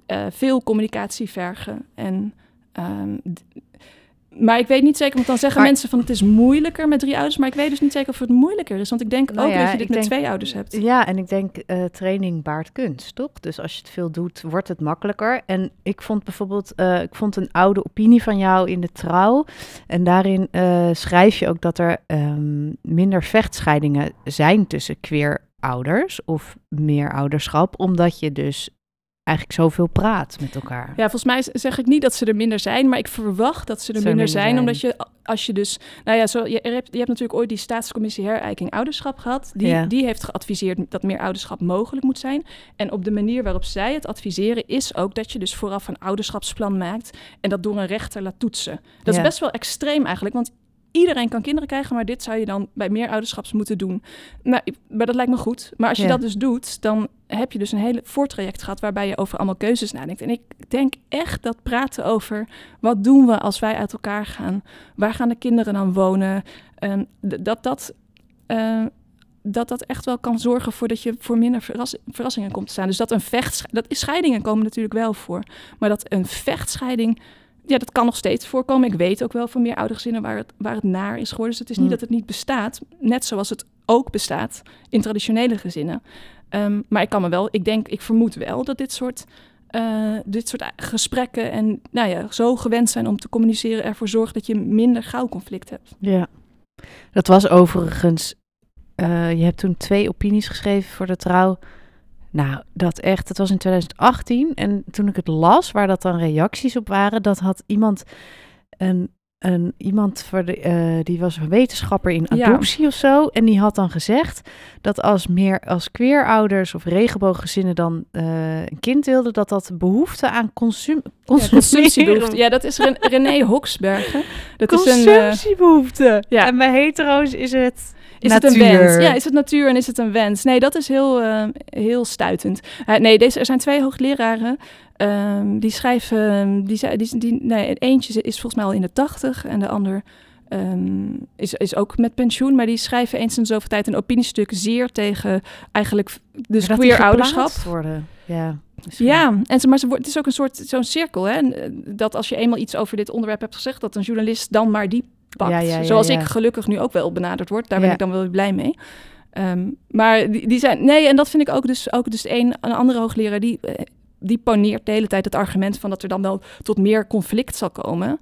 eh, veel communicatie vergen. En, ehm, maar ik weet niet zeker, want dan zeggen Maar- mensen van het is moeilijker met drie ouders. Maar ik weet dus niet zeker of het moeilijker is. Want ik denk Nou ook ja, dat je dit met denk- twee ouders hebt. Ja, en ik denk eh, training baart kunst, toch? Dus als je het veel doet, wordt het makkelijker. En ik vond bijvoorbeeld, eh, ik vond een oude opinie van jou in de trouw. En daarin eh, schrijf je ook dat er ehm, minder vechtscheidingen zijn tussen queer ouders of meer ouderschap, omdat je dus eigenlijk zoveel praat met elkaar. Ja, volgens mij zeg ik niet dat ze er minder zijn, maar ik verwacht dat ze er minder, minder zijn, zijn. Omdat je, als je dus, nou ja, zo, je, hebt, je hebt natuurlijk ooit die staatscommissie herijking ouderschap gehad. Die, Ja. die heeft geadviseerd dat meer ouderschap mogelijk moet zijn. En op de manier waarop zij het adviseren is ook dat je dus vooraf een ouderschapsplan maakt en dat door een rechter laat toetsen. Dat Ja. is best wel extreem eigenlijk, want iedereen kan kinderen krijgen, maar dit zou je dan bij meer ouderschaps moeten doen. Nou, maar dat lijkt me goed. Maar als je Ja. dat dus doet, dan heb je dus een hele voortraject gehad waarbij je over allemaal keuzes nadenkt. En ik denk echt dat praten over wat doen we als wij uit elkaar gaan, waar gaan de kinderen dan wonen, ehm, dat dat. eh, dat dat echt wel kan zorgen voor dat je voor minder verras- verrassingen komt te staan. Dus dat een vechtscheiding, dat is scheidingen komen natuurlijk wel voor, maar dat een vechtscheiding, ja, dat kan nog steeds voorkomen. Ik weet ook wel van meer oude gezinnen waar het, waar het naar is geworden. Dus het is niet Mm. dat het niet bestaat, net zoals het ook bestaat in traditionele gezinnen. Ehm, maar ik kan me wel, ik denk, ik vermoed wel dat dit soort, eh, dit soort gesprekken en nou ja, zo gewend zijn om te communiceren ervoor zorgt dat je minder gauw conflict hebt. Ja, dat was overigens. eh, je hebt toen twee opinies geschreven voor de trouw. Nou, dat echt, dat was in 2018. En toen ik het las, waar dat dan reacties op waren, dat had iemand een. Een, iemand voor de, eh, die was een wetenschapper in Ja. adoptie of zo. En die had dan gezegd dat als meer als queerouders of regenbooggezinnen dan eh, een kind wilden, dat dat behoefte aan consum, consumptiebehoefte. Ja, dat is Ren- René Hoksbergen. Dat is een, eh, Consumptiebehoefte. ja. En bij hetero's is het Is het een wens? Ja, is het natuur en is het een wens? Nee, dat is heel, eh, heel stuitend. Eh, nee, deze, er zijn twee hoogleraren. ehm, die schrijven, die, die, die, nee, eentje is volgens mij al in de tachtig en de ander ehm, is, is ook met pensioen. Maar die schrijven eens in zoveel tijd een opiniestuk zeer tegen eigenlijk dus die queer ouderschap. worden. Ja. misschien. Ja, en ze, maar ze, het is ook een soort zo'n cirkel. Hè? Eh, Dat als je eenmaal iets over dit onderwerp hebt gezegd, dat een journalist dan maar die pakt. Ja, Zoals ik gelukkig nu ook wel benaderd word. Daar ben ik dan wel blij mee. Ehm, maar die, die zijn. Nee, en dat vind ik ook dus ook dus een, een andere hoogleraar die. eh, Die poneert de hele tijd het argument van dat er dan wel tot meer conflict zal komen.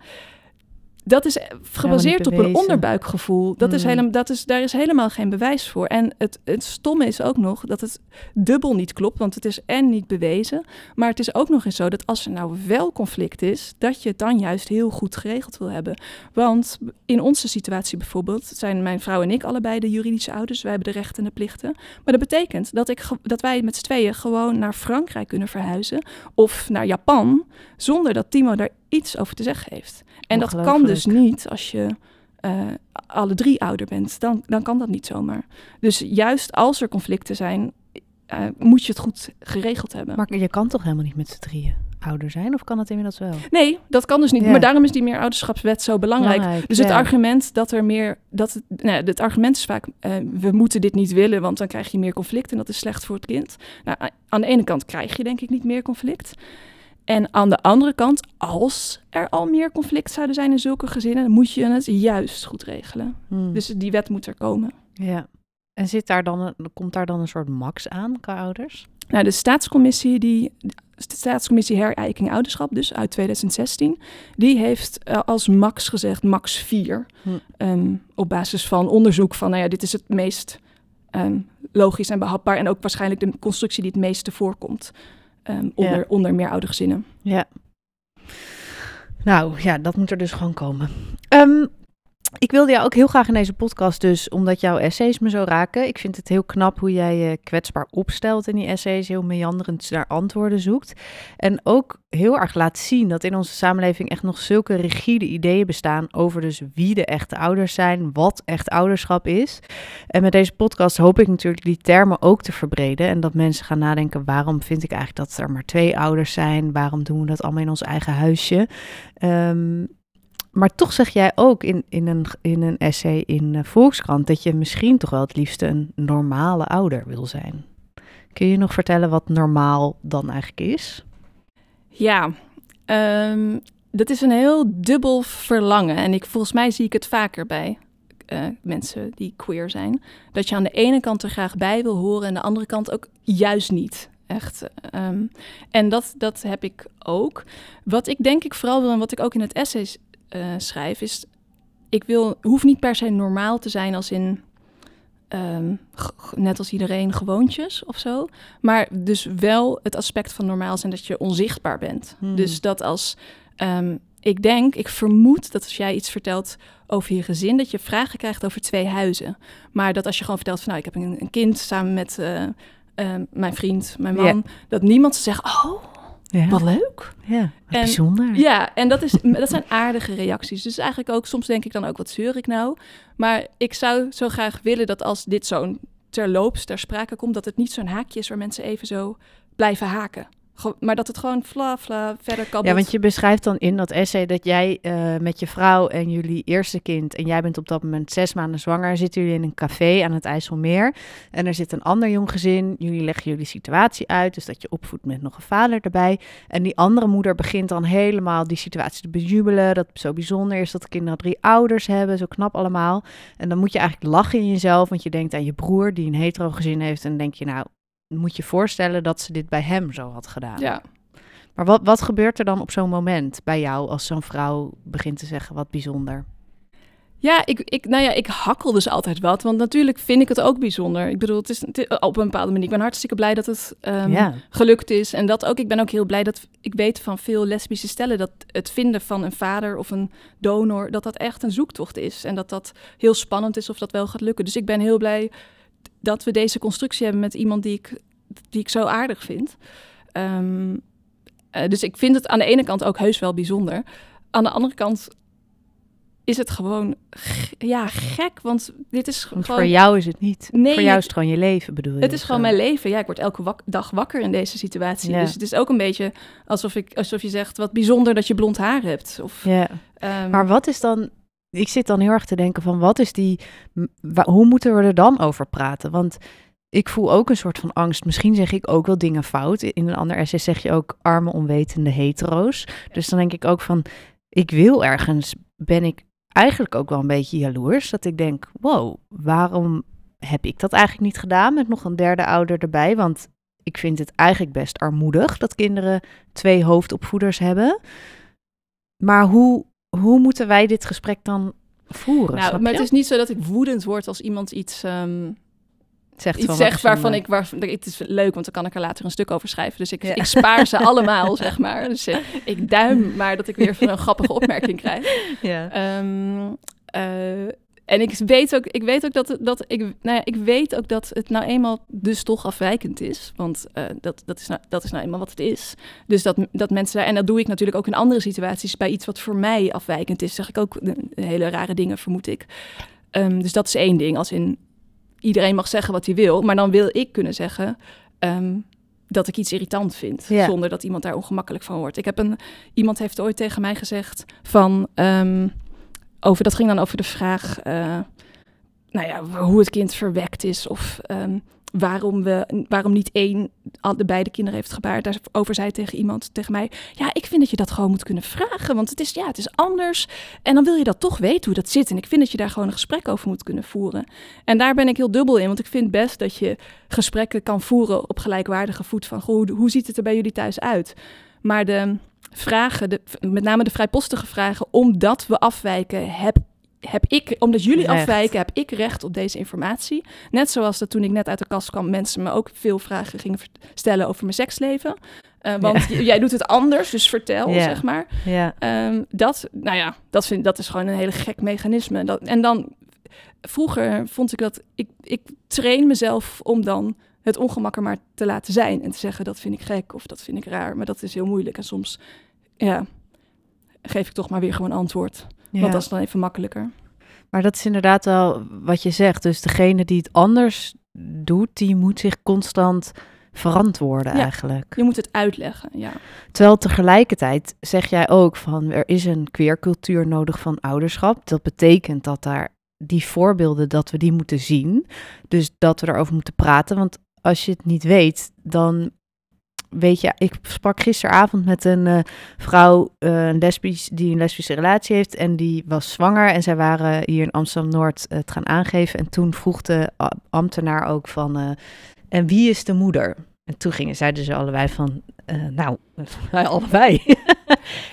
Dat is gebaseerd op een onderbuikgevoel. Dat is Hmm. helemaal, dat is, daar is helemaal geen bewijs voor. En het, het stomme is ook nog dat het dubbel niet klopt. Want het is en niet bewezen. Maar het is ook nog eens zo dat als er nou wel conflict is, dat je het dan juist heel goed geregeld wil hebben. Want in onze situatie bijvoorbeeld zijn mijn vrouw en ik allebei de juridische ouders. Wij hebben de rechten en de plichten. Maar dat betekent dat, ik, dat wij met z'n tweeën gewoon naar Frankrijk kunnen verhuizen. Of naar Japan, zonder dat Timo daar iets over te zeggen heeft. En dat kan dus Ongelooflijk. niet als je eh, alle drie ouder bent. Dan, dan kan dat niet zomaar. Dus juist als er conflicten zijn, eh, moet je het goed geregeld hebben. Maar je kan toch helemaal niet met z'n drieën ouder zijn? Of kan dat inmiddels wel? Nee, dat kan dus niet. Ja. Maar daarom is die meerouderschapswet zo belangrijk. Dus het ja. argument dat er meer. Dat het, nou, het argument is vaak. eh, we moeten dit niet willen, want dan krijg je meer conflict en dat is slecht voor het kind. Nou, aan de ene kant krijg je denk ik niet meer conflict. En aan de andere kant, als er al meer conflict zouden zijn in zulke gezinnen, dan moet je het juist goed regelen. Hmm. Dus die wet moet er komen. Ja. En zit daar dan een, komt daar dan een soort max aan qua ouders? Nou, de staatscommissie, die, de staatscommissie Herijking Ouderschap, dus uit 2016, die heeft uh, als max gezegd max 4. Hm. Um, op basis van onderzoek van, nou ja, dit is het meest um, logisch en behapbaar. En ook waarschijnlijk de constructie die het meeste voorkomt um, onder, ja. onder meeroudergezinnen. Ja. Nou ja, dat moet er dus gewoon komen. Um, ik wilde jou ook heel graag in deze podcast dus, omdat jouw essays me zo raken. Ik vind het heel knap hoe jij je kwetsbaar opstelt in die essays, heel meanderend naar antwoorden zoekt. En ook heel erg laat zien dat in onze samenleving echt nog zulke rigide ideeën bestaan over dus wie de echte ouders zijn, wat echt ouderschap is. En met deze podcast hoop ik natuurlijk die termen ook te verbreden en dat mensen gaan nadenken, waarom vind ik eigenlijk dat er maar twee ouders zijn? Waarom doen we dat allemaal in ons eigen huisje? Um, maar toch zeg jij ook in, in, een, in een essay in Volkskrant dat je misschien toch wel het liefste een normale ouder wil zijn. Kun je nog vertellen wat normaal dan eigenlijk is? Ja, um, dat is een heel dubbel verlangen. En ik, volgens mij zie ik het vaker bij uh, mensen die queer zijn. Dat je aan de ene kant er graag bij wil horen en aan de andere kant ook juist niet. Echt. Um, en dat, dat heb ik ook. Wat ik denk ik vooral wil en wat ik ook in het essay uh, schrijf, is ik wil, hoef niet per se normaal te zijn als in um, net als iedereen gewoontjes of zo. Maar dus wel het aspect van normaal zijn dat je onzichtbaar bent. Hmm. Dus dat als um, ik denk, ik vermoed dat als jij iets vertelt over je gezin, dat je vragen krijgt over twee huizen. Maar dat als je gewoon vertelt van nou, ik heb een, een kind samen met uh, uh, mijn vriend, mijn man, yeah. dat niemand zegt, oh, ja. Wat leuk. Ja, wat en, bijzonder. Ja, en dat, is, dat zijn aardige reacties. Dus eigenlijk ook, soms denk ik dan ook, wat zeur ik nou? Maar ik zou zo graag willen dat als dit zo'n terloops ter sprake komt, dat het niet zo'n haakje is waar mensen even zo blijven haken maar dat het gewoon fla fla verder kan. Ja, want je beschrijft dan in dat essay dat jij uh, met je vrouw en jullie eerste kind, en jij bent op dat moment zes maanden zwanger, zitten jullie in een café aan het IJsselmeer. En er zit een ander jong gezin. Jullie leggen jullie situatie uit, dus dat je opvoedt met nog een vader erbij. En die andere moeder begint dan helemaal die situatie te bejubelen. Dat het zo bijzonder is dat de kinderen drie ouders hebben, zo knap allemaal. En dan moet je eigenlijk lachen in jezelf, want je denkt aan je broer die een hetero gezin heeft. En denk je, nou, moet je voorstellen dat ze dit bij hem zo had gedaan. Ja. Maar wat, wat gebeurt er dan op zo'n moment bij jou als zo'n vrouw begint te zeggen wat bijzonder? Ja, ik, ik, nou ja, ik hakkel dus altijd wat. Want natuurlijk vind ik het ook bijzonder. Ik bedoel, het is, op een bepaalde manier. Ik ben hartstikke blij dat het um, ja. gelukt is. En dat ook, ik ben ook heel blij dat ik weet van veel lesbische stellen... dat het vinden van een vader of een donor... dat dat echt een zoektocht is. En dat dat heel spannend is of dat wel gaat lukken. Dus ik ben heel blij dat we deze constructie hebben met iemand die ik, die ik zo aardig vind. Um, uh, dus ik vind het aan de ene kant ook heus wel bijzonder. Aan de andere kant is het gewoon ja, gek, want dit is want gewoon... voor jou is het niet. Nee, voor jou is het gewoon je leven, bedoel je? Het is gewoon mijn leven. Ja, ik word elke wak dag wakker in deze situatie. Ja. Dus het is ook een beetje alsof, ik, alsof je zegt... wat bijzonder dat je blond haar hebt. Of, ja. Um, maar wat is dan ik zit dan heel erg te denken van wat is die, hoe moeten we er dan over praten? Want ik voel ook een soort van angst. Misschien zeg ik ook wel dingen fout. In een ander essay zeg je ook arme onwetende hetero's. Dus dan denk ik ook van, ik wil ergens, ben ik eigenlijk ook wel een beetje jaloers. Dat ik denk, wow, waarom heb ik dat eigenlijk niet gedaan met nog een derde ouder erbij? Want ik vind het eigenlijk best armoedig dat kinderen twee hoofdopvoeders hebben. Maar hoe, hoe moeten wij dit gesprek dan voeren? Nou, maar het is niet zo dat ik woedend word als iemand iets um, zegt, iets zegt waarvan ik, waar, het is leuk, want dan kan ik er later een stuk over schrijven. Dus ik, ja. ik spaar ze allemaal, zeg maar. Dus uh, ik duim maar dat ik weer van een grappige opmerking krijg. Ja. Um, uh, en ik weet ook, ik weet ook dat, dat ik, nou ja, ik weet ook dat het nou eenmaal dus toch afwijkend is. Want uh, dat, dat, is nou, dat is nou eenmaal wat het is. Dus dat, dat mensen en dat doe ik natuurlijk ook in andere situaties, bij iets wat voor mij afwijkend is, zeg ik ook hele rare dingen, vermoed ik. Um, dus dat is één ding, als in iedereen mag zeggen wat hij wil, maar dan wil ik kunnen zeggen. Um, dat ik iets irritant vind, ja. zonder dat iemand daar ongemakkelijk van wordt. Ik heb een, iemand heeft ooit tegen mij gezegd van, um, over, dat ging dan over de vraag, uh, nou ja, hoe het kind verwekt is. Of um, waarom, we, waarom niet één de beide kinderen heeft gebaard. Daarover zei tegen iemand, tegen mij... ja, ik vind dat je dat gewoon moet kunnen vragen. Want het is, ja, het is anders. En dan wil je dat toch weten hoe dat zit. En ik vind dat je daar gewoon een gesprek over moet kunnen voeren. En daar ben ik heel dubbel in. Want ik vind best dat je gesprekken kan voeren op gelijkwaardige voet. Van, goh, hoe ziet het er bij jullie thuis uit? Maar de vragen, de, met name de vrijpostige vragen... omdat we afwijken, heb heb ik, omdat jullie recht. afwijken, heb ik recht op deze informatie. Net zoals dat toen ik net uit de kast kwam, mensen me ook veel vragen gingen stellen over mijn seksleven. Uh, want jij doet het anders, dus vertel, zeg maar. Ja. Um, dat, nou ja, dat, vind, dat is gewoon een hele gek mechanisme. Dat, en dan, vroeger vond ik dat, ik, ik train mezelf om dan het ongemak er maar te laten zijn. En te zeggen, dat vind ik gek of dat vind ik raar. Maar dat is heel moeilijk. En soms, ja, geef ik toch maar weer gewoon antwoord. Ja. Want dat is dan even makkelijker. Maar dat is inderdaad wel wat je zegt. Dus degene die het anders doet, die moet zich constant verantwoorden ja, eigenlijk. Je moet het uitleggen, ja. Terwijl tegelijkertijd zeg jij ook van er is een queercultuur nodig van ouderschap. Dat betekent dat daar die voorbeelden, dat we die moeten zien. Dus dat we erover moeten praten. Want als je het niet weet, dan weet je, ik sprak gisteravond met een uh, vrouw, uh, lesbisch, die een lesbische relatie heeft en die was zwanger. En zij waren hier in Amsterdam-Noord uh, het gaan aangeven. En toen vroeg de ambtenaar ook van, en wie is de moeder? En toen gingen, zeiden ze allebei van, nou, allebei.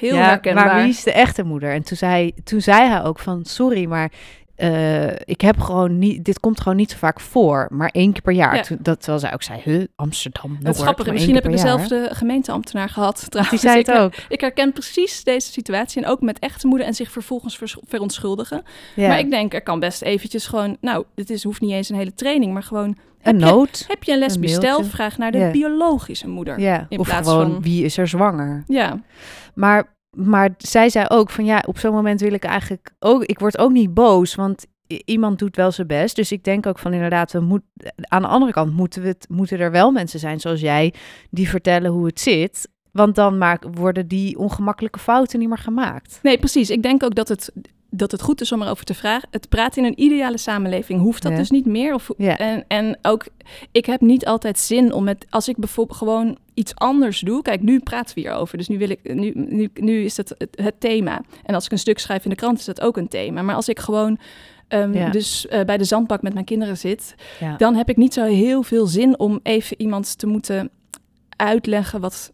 Heel ja, herkenbaar. Maar wie is de echte moeder? En toen zei, toen zei hij ook van, sorry, maar uh, ik heb gewoon niet, dit komt gewoon niet zo vaak voor, maar één keer per jaar. Ja. dat terwijl zij ook zei, huh, Amsterdam. Dat is grappig. Misschien heb ik dezelfde gemeenteambtenaar gehad. Trouwens. Die zei het ik, ook. Ik herken precies deze situatie en ook met echte moeder en zich vervolgens ver, verontschuldigen. Ja. Maar ik denk, er kan best eventjes gewoon, nou, dit is, hoeft niet eens een hele training, maar gewoon een nood. Je, heb je een lesbisch stel? Vraag naar de yeah. biologische moeder. In of plaats gewoon van... wie is er zwanger? Ja. Maar maar zij zei ook van ja, op zo'n moment wil ik eigenlijk ook, ik word ook niet boos, want iemand doet wel zijn best. Dus ik denk ook van inderdaad, we moet, aan de andere kant moeten, we het, moeten er wel mensen zijn zoals jij, die vertellen hoe het zit. Want dan maak, worden die ongemakkelijke fouten niet meer gemaakt. Nee, precies. Ik denk ook dat het dat het goed is om erover te vragen. Het praten in een ideale samenleving hoeft dat dus niet meer. Of, ja. en, en ook, ik heb niet altijd zin om met, als ik bijvoorbeeld gewoon iets anders doe. Kijk, nu praten we hierover. Dus nu, wil ik, nu, nu, nu is het, het, het thema. En als ik een stuk schrijf in de krant, is dat ook een thema. Maar als ik gewoon Um, ja. dus uh, bij de zandbak met mijn kinderen zit, ja. dan heb ik niet zo heel veel zin om even iemand te moeten uitleggen wat,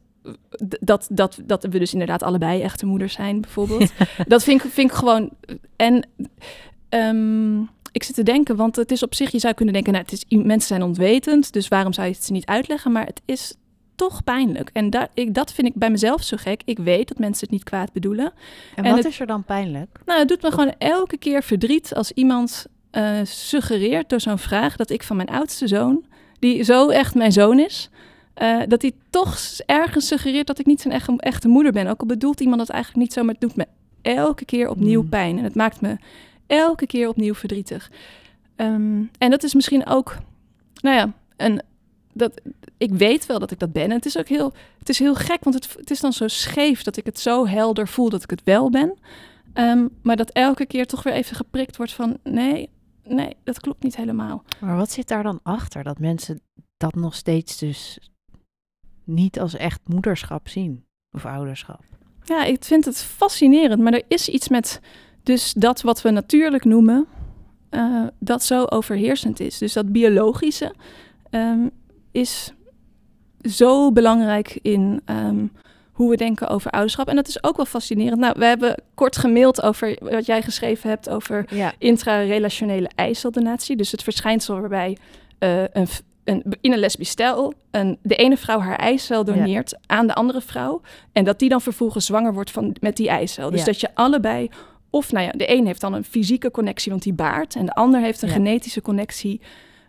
dat, dat, dat we dus inderdaad allebei echte moeders zijn, bijvoorbeeld. dat vind ik, vind ik gewoon. En um, ik zit te denken, want het is op zich, je zou kunnen denken, nou, het is, mensen zijn ontwetend, dus waarom zou je het ze niet uitleggen? Maar het is toch pijnlijk. En dat, ik, dat vind ik bij mezelf zo gek. Ik weet dat mensen het niet kwaad bedoelen. En, en wat is er dan pijnlijk? Nou, het doet me gewoon elke keer verdriet als iemand uh, suggereert door zo'n vraag dat ik van mijn oudste zoon, die zo echt mijn zoon is, uh, dat hij toch ergens suggereert dat ik niet zijn echte, echte moeder ben. Ook al bedoelt iemand dat eigenlijk niet zo, maar het doet me elke keer opnieuw mm. pijn. En het maakt me elke keer opnieuw verdrietig. Um, en dat is misschien ook, nou ja, een, dat, ik weet wel dat ik dat ben. En het is ook heel, het is heel gek, want het, het is dan zo scheef dat ik het zo helder voel dat ik het wel ben. Um, maar dat elke keer toch weer even geprikt wordt van nee, nee, dat klopt niet helemaal. Maar wat zit daar dan achter? Dat mensen dat nog steeds dus niet als echt moederschap zien of ouderschap. Ja, ik vind het fascinerend, maar er is iets met dus dat wat we natuurlijk noemen, uh, dat zo overheersend is. Dus dat biologische um, is zo belangrijk in um, hoe we denken over ouderschap. En dat is ook wel fascinerend. Nou, we hebben kort gemaild over wat jij geschreven hebt over ja. intrarelationele eiceldonatie. Dus het verschijnsel waarbij uh, een, een, in een lesbisch stel een, de ene vrouw haar eicel doneert aan de andere vrouw. En dat die dan vervolgens zwanger wordt van, met die eicel. Dus dat je allebei, of nou ja, de een heeft dan een fysieke connectie, want die baart. En de ander heeft een genetische connectie.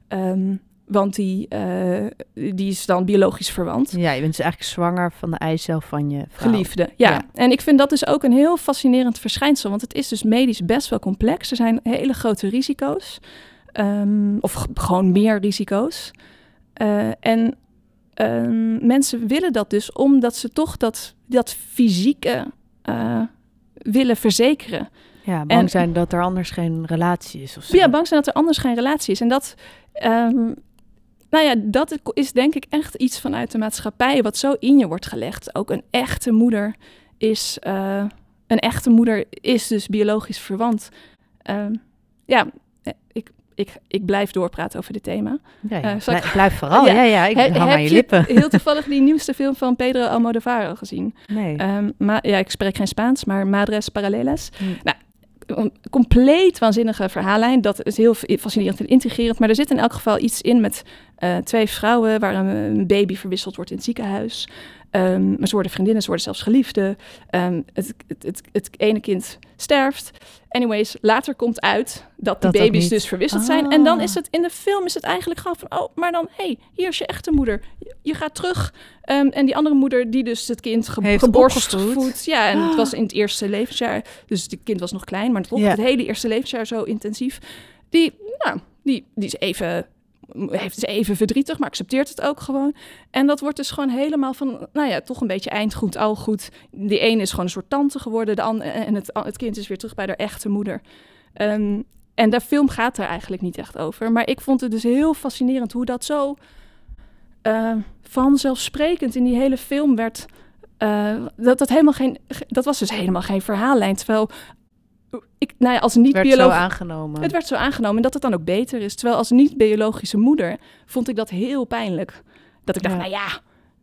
Um, want die, uh, die is dan biologisch verwant. Ja, je bent dus eigenlijk zwanger van de eicel van je vrouw. Geliefde, ja. ja. En ik vind dat dus ook een heel fascinerend verschijnsel. Want het is dus medisch best wel complex. Er zijn hele grote risico's. Um, of gewoon meer risico's. Uh, en um, mensen willen dat dus omdat ze toch dat, dat fysieke uh, willen verzekeren. Ja, bang en, zijn dat er anders geen relatie is. Of zo. Ja, bang zijn dat er anders geen relatie is. En dat, um, nou ja, dat is denk ik echt iets vanuit de maatschappij wat zo in je wordt gelegd. Ook een echte moeder is, uh, een echte moeder is dus biologisch verwant. Ja, ik, ik, ik blijf doorpraten over dit thema. Ja, ja. Uh, blijf vooral, ja, ja, ik aan je, lippen. heel toevallig die nieuwste film van Pedro Almodovar gezien. Nee. Um, maar, ja, ik spreek geen Spaans, maar Madres Paralelas. Hm. Nou, een compleet waanzinnige verhaallijn. Dat is heel fascinerend en intrigerend. Maar er zit in elk geval iets in met uh, twee vrouwen waar een, baby verwisseld wordt in het ziekenhuis. Um, maar ze worden vriendinnen, ze worden zelfs geliefden. Um, het, het, het, het, ene kind sterft. Anyways, later komt uit dat de baby's dus verwisseld zijn. En dan ah. is het in de film is het eigenlijk gewoon van... oh, maar dan, hé, hey, hier is je echte moeder. Je, gaat terug. Um, en die andere moeder die dus het kind ge geborstvoed. Ja, en het was in het eerste levensjaar. Dus het kind was nog klein, maar het, ja. het hele eerste levensjaar zo intensief. Die, nou, die, die is even heeft ze even verdrietig, maar accepteert het ook gewoon. En dat wordt dus gewoon helemaal van, nou ja, toch een beetje eindgoed, al goed. Die ene is gewoon een soort tante geworden, de andere, en het, het kind is weer terug bij haar echte moeder. Um, en de film gaat er eigenlijk niet echt over. Maar ik vond het dus heel fascinerend hoe dat zo uh, vanzelfsprekend in die hele film werd. Uh, dat, dat, helemaal geen, dat was dus helemaal geen verhaallijn. Terwijl ik, nou ja, als niet werd zo aangenomen. Het werd zo aangenomen en dat het dan ook beter is. Terwijl als niet-biologische moeder vond ik dat heel pijnlijk. Dat ik dacht, nou ja,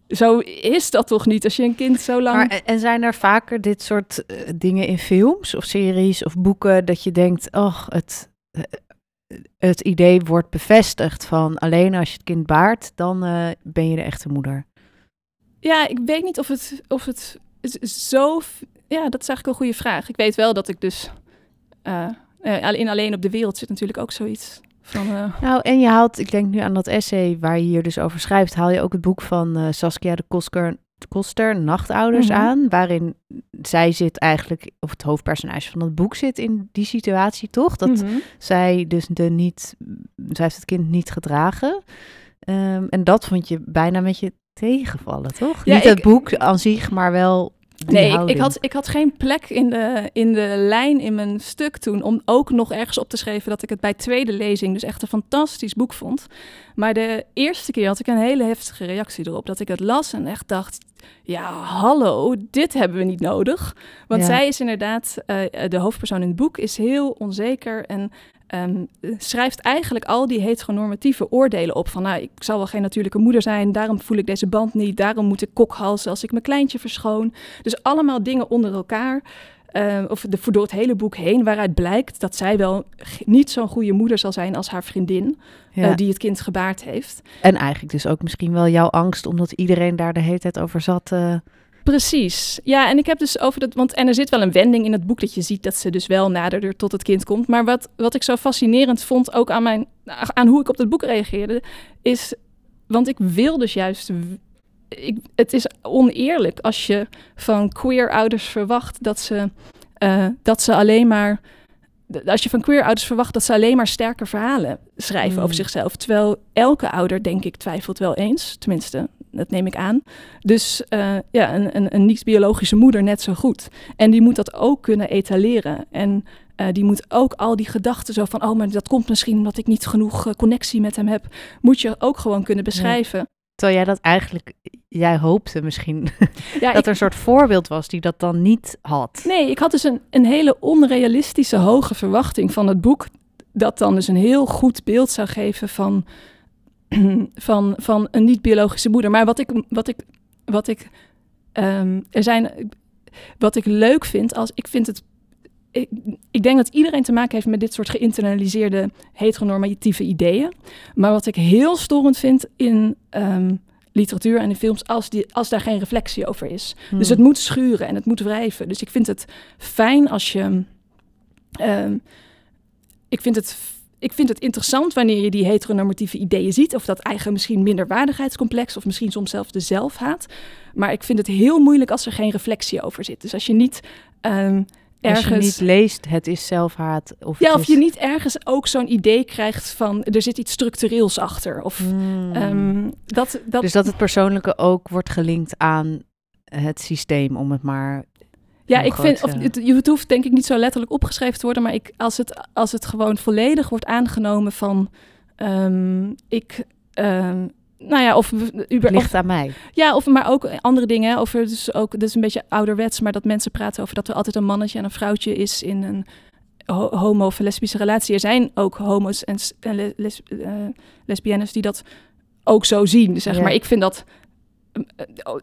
zo is dat toch niet als je een kind zo lang... Maar, en zijn er vaker dit soort uh, dingen in films of series of boeken... dat je denkt, oh, het, uh, het idee wordt bevestigd van... alleen als je het kind baart, dan uh, ben je de echte moeder? Ja, ik weet niet of het, of het zo ja, dat is eigenlijk een goede vraag. Ik weet wel dat ik dus uh, in Alleen op de Wereld zit natuurlijk ook zoiets. Van, uh... Nou, en je haalt, ik denk nu aan dat essay waar je hier dus over schrijft, haal je ook het boek van uh, Saskia de Koster, Koster Nachtouders mhm. aan, waarin zij zit eigenlijk, of het hoofdpersonage van het boek zit in die situatie, toch? Dat mhm. zij dus de niet, zij heeft het kind niet gedragen. Um, en dat vond je bijna met je tegenvallen, toch? Ja, niet ik, het boek aan zich, maar wel nee, ik, ik, had, ik had geen plek in de, in de lijn in mijn stuk toen om ook nog ergens op te schrijven dat ik het bij tweede lezing dus echt een fantastisch boek vond. Maar de eerste keer had ik een hele heftige reactie erop. Dat ik het las en echt dacht, ja, hallo, dit hebben we niet nodig. Want zij is inderdaad, uh, de hoofdpersoon in het boek, is heel onzeker en um, schrijft eigenlijk al die heteronormatieve oordelen op. Van nou, ik zal wel geen natuurlijke moeder zijn, daarom voel ik deze band niet, daarom moet ik kokhalzen als ik mijn kleintje verschoon. Dus allemaal dingen onder elkaar. Uh, of de, door het hele boek heen, waaruit blijkt dat zij wel niet zo'n goede moeder zal zijn als haar vriendin, uh, die het kind gebaard heeft. En eigenlijk dus ook misschien wel jouw angst, omdat iedereen daar de hele tijd over zat. Uh Precies. Ja, en ik heb dus over dat. Want en er zit wel een wending in het boek dat je ziet dat ze dus wel naderder tot het kind komt. Maar wat, wat ik zo fascinerend vond, ook aan, mijn, aan hoe ik op het boek reageerde, is. Want ik wil dus juist. Ik, het is oneerlijk als je van queer ouders verwacht dat ze, uh, dat ze alleen maar. Als je van queer ouders verwacht dat ze alleen maar sterke verhalen schrijven over hmm. zichzelf. Terwijl elke ouder, denk ik, twijfelt wel eens. Tenminste, dat neem ik aan. Dus uh, ja, een, een, een niet-biologische moeder net zo goed. En die moet dat ook kunnen etaleren. En uh, die moet ook al die gedachten zo van... oh, maar dat komt misschien omdat ik niet genoeg uh, connectie met hem heb... moet je ook gewoon kunnen beschrijven. Ja. Terwijl jij dat eigenlijk, jij hoopte misschien ja, dat er een soort voorbeeld was die dat dan niet had. Nee, ik had dus een, een hele onrealistische hoge verwachting van het boek. Dat dan dus een heel goed beeld zou geven van van, van een niet-biologische moeder. Maar wat ik, wat ik, wat ik, um, er zijn, wat ik leuk vind, als ik vind het. Ik, ik denk dat iedereen te maken heeft met dit soort geïnternaliseerde heteronormatieve ideeën. Maar wat ik heel storend vind in um, literatuur en in films, als, die, als daar geen reflectie over is. Hmm. Dus het moet schuren en het moet wrijven. Dus ik vind het fijn als je. Um, ik vind het ik vind het interessant wanneer je die heteronormatieve ideeën ziet. Of dat eigen misschien minderwaardigheidscomplex. Of misschien soms zelfs de zelfhaat. Maar ik vind het heel moeilijk als er geen reflectie over zit. Dus als je niet um, ergens... Als je niet leest, het is zelfhaat. Of ja, of je niet ergens ook zo'n idee krijgt van... er zit iets structureels achter. Of, hmm. um, dat, dat... Dus dat het persoonlijke ook wordt gelinkt aan het systeem, om het maar ja, ik vind, of, het, het hoeft denk ik niet zo letterlijk opgeschreven te worden, maar ik, als, het, als het gewoon volledig wordt aangenomen van um, ik, ehm, nou ja, of Uber, ligt aan mij. Ja, of maar ook andere dingen. Over dus ook, is een beetje ouderwets, maar dat mensen praten over dat er altijd een mannetje en een vrouwtje is in een homo- of lesbische relatie. Er zijn ook homo's en, les, uh, lesbiennes die dat ook zo zien, zeg maar. Ik vind dat eh, oh,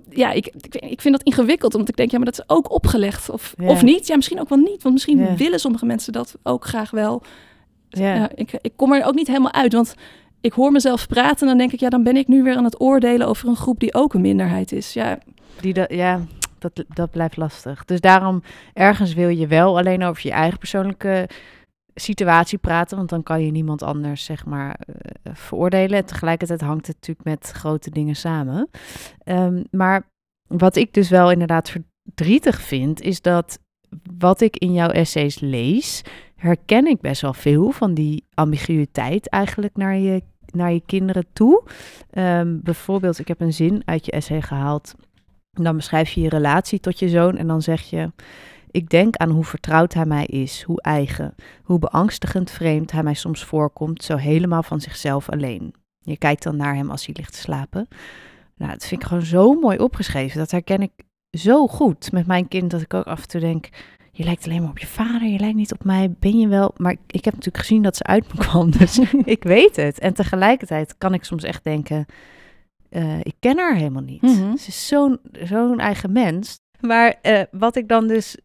ja, ik, ik, vind dat ingewikkeld, omdat ik denk, ja, maar dat is ook opgelegd. Of, of niet. Ja, misschien ook wel niet. Want misschien willen sommige mensen dat ook graag wel. Ja. ik, ik kom er ook niet helemaal uit, want ik hoor mezelf praten en dan denk ik, ja, dan ben ik nu weer aan het oordelen over een groep die ook een minderheid is. Ja, die dat, ja dat, dat blijft lastig. Dus daarom, ergens wil je wel alleen over je eigen persoonlijke situatie praten, want dan kan je niemand anders, zeg maar, uh, veroordelen. En tegelijkertijd hangt het natuurlijk met grote dingen samen. Ehm, maar wat ik dus wel inderdaad verdrietig vind, is dat wat ik in jouw essays lees, herken ik best wel veel van die ambiguïteit eigenlijk naar je, naar je kinderen toe. Um, bijvoorbeeld, ik heb een zin uit je essay gehaald. Dan beschrijf je je relatie tot je zoon en dan zeg je: Ik denk aan hoe vertrouwd hij mij is, hoe eigen, hoe beangstigend vreemd hij mij soms voorkomt, zo helemaal van zichzelf alleen. Je kijkt dan naar hem als hij ligt te slapen. Nou, dat vind ik gewoon zo mooi opgeschreven. Dat herken ik zo goed met mijn kind dat ik ook af en toe denk: je lijkt alleen maar op je vader, je lijkt niet op mij, ben je wel? Maar ik heb natuurlijk gezien dat ze uit me kwam, dus ik weet het. En tegelijkertijd kan ik soms echt denken, uh, ik ken haar helemaal niet. Mhm. Ze is zo'n zo'n eigen mens. Maar uh, wat ik dan dus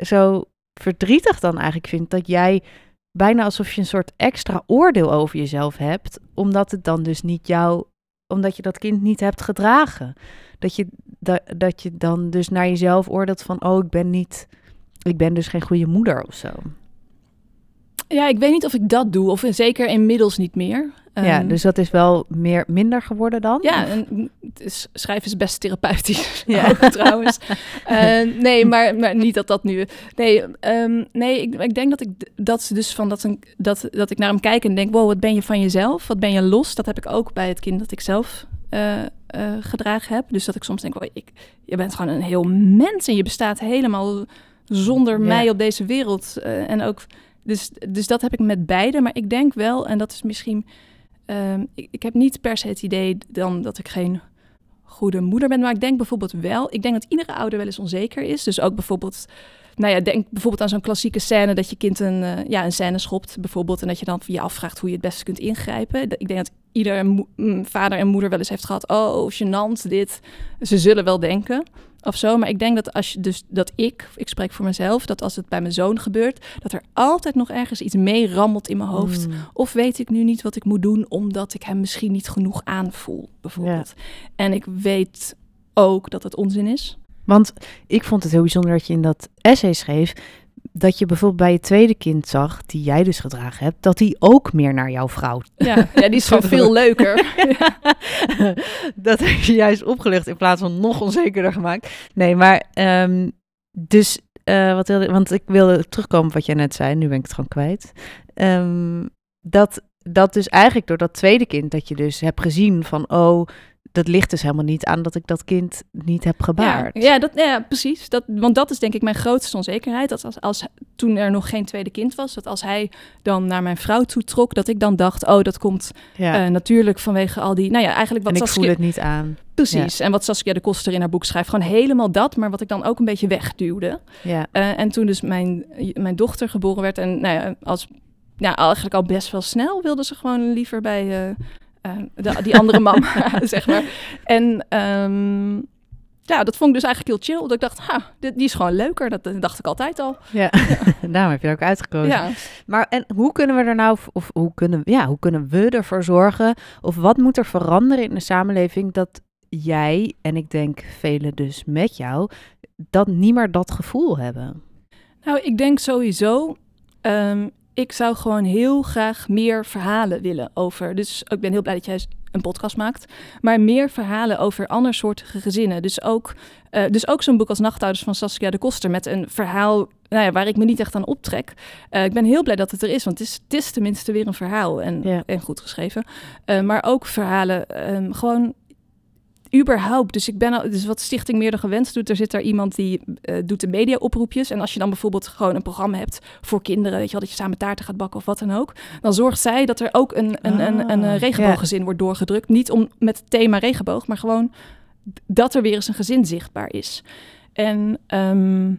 zo verdrietig dan eigenlijk vind, dat jij bijna alsof je een soort extra oordeel over jezelf hebt, omdat het dan dus niet jou, omdat je dat kind niet hebt gedragen. Dat je, dat, dat je dan dus naar jezelf oordeelt van, oh, ik ben niet ik ben dus geen goede moeder of zo. Ja, ik weet niet of ik dat doe, of zeker inmiddels niet meer. Ja, um, dus dat is wel meer, minder geworden dan? Ja, en schrijven is best therapeutisch, ja. trouwens. uh, nee, maar, maar niet dat dat nu... Nee, um, nee ik, ik denk dat ik dat dus van dat, een, dat, dat ik naar hem kijk en denk... wow, wat ben je van jezelf? Wat ben je los? Dat heb ik ook bij het kind dat ik zelf uh, uh, gedragen heb. Dus dat ik soms denk, wow, ik, je bent gewoon een heel mens en je bestaat helemaal zonder mij op deze wereld. Uh, en ook, dus, dus dat heb ik met beide. Maar ik denk wel, en dat is misschien. Um, ik, ik heb niet per se het idee dan dat ik geen goede moeder ben. Maar ik denk bijvoorbeeld wel. Ik denk dat iedere ouder wel eens onzeker is. Dus ook bijvoorbeeld. Nou ja, denk bijvoorbeeld aan zo'n klassieke scène dat je kind een, uh, ja, een scène schopt, bijvoorbeeld. En dat je dan je afvraagt hoe je het beste kunt ingrijpen. Ik denk dat ieder vader en moeder wel eens heeft gehad. Oh, gênant, dit. Ze zullen wel denken of zo. Maar ik denk dat als je dus dat ik, ik spreek voor mezelf, dat als het bij mijn zoon gebeurt, dat er altijd nog ergens iets mee rammelt in mijn hoofd. Mm. Of weet ik nu niet wat ik moet doen, omdat ik hem misschien niet genoeg aanvoel, bijvoorbeeld. En ik weet ook dat het onzin is. Want ik vond het heel bijzonder dat je in dat essay schreef dat je bijvoorbeeld bij je tweede kind zag, die jij dus gedragen hebt, dat die ook meer naar jouw vrouw. Ja, ja die is gewoon veel leuker. dat heb je juist opgelucht in plaats van nog onzekerder gemaakt. Nee, maar um, dus uh, wat wilde, want ik wilde terugkomen op wat jij net zei, nu ben ik het gewoon kwijt. Um, dat, dat dus eigenlijk door dat tweede kind dat je dus hebt gezien van, oh, dat ligt dus helemaal niet aan dat ik dat kind niet heb gebaard. Ja, ja, dat, ja precies. Dat, want dat is denk ik mijn grootste onzekerheid. Dat als, als toen er nog geen tweede kind was, dat als hij dan naar mijn vrouw toe trok, dat ik dan dacht, oh, dat komt ja. uh, natuurlijk vanwege al die, nou ja, eigenlijk wat en ik Saskia, voel het niet aan. Precies. En wat Saskia de Koster in haar boek schrijft, gewoon helemaal dat, maar wat ik dan ook een beetje wegduwde. Ja. Uh, en toen dus mijn, mijn dochter geboren werd en nou ja, als ja, eigenlijk al best wel snel wilde ze gewoon liever bij, uh, uh, die andere man, zeg maar. En um, ja, dat vond ik dus eigenlijk heel chill. Dat ik dacht, ha, dit, die is gewoon leuker. Dat, dacht ik altijd al. Ja, ja. daarom heb je ook uitgekozen. Ja. Maar en hoe kunnen we er nou, of hoe kunnen, ja, hoe kunnen we ervoor zorgen? Of wat moet er veranderen in de samenleving dat jij, en ik denk velen dus met jou, dat niet meer dat gevoel hebben? Nou, ik denk sowieso um, ik zou gewoon heel graag meer verhalen willen over. Dus ik ben heel blij dat jij een podcast maakt. Maar meer verhalen over andersoortige gezinnen. Dus ook, uh, dus ook zo'n boek als Nachthouders van Saskia de Koster. Met een verhaal nou ja, waar ik me niet echt aan optrek. Uh, ik ben heel blij dat het er is. Want het is, het is tenminste weer een verhaal. En, ja. en goed geschreven. Uh, maar ook verhalen. Um, gewoon überhaupt, dus ik ben al, dus wat Stichting Meer dan Gewenst doet, er zit daar iemand die uh, doet de mediaoproepjes. En als je dan bijvoorbeeld gewoon een programma hebt voor kinderen, weet je wel, dat je samen taarten gaat bakken of wat dan ook, dan zorgt zij dat er ook een, een, een, een, een Ah, regenbooggezin wordt doorgedrukt. Niet om met het thema regenboog, maar gewoon dat er weer eens een gezin zichtbaar is. En, ehm,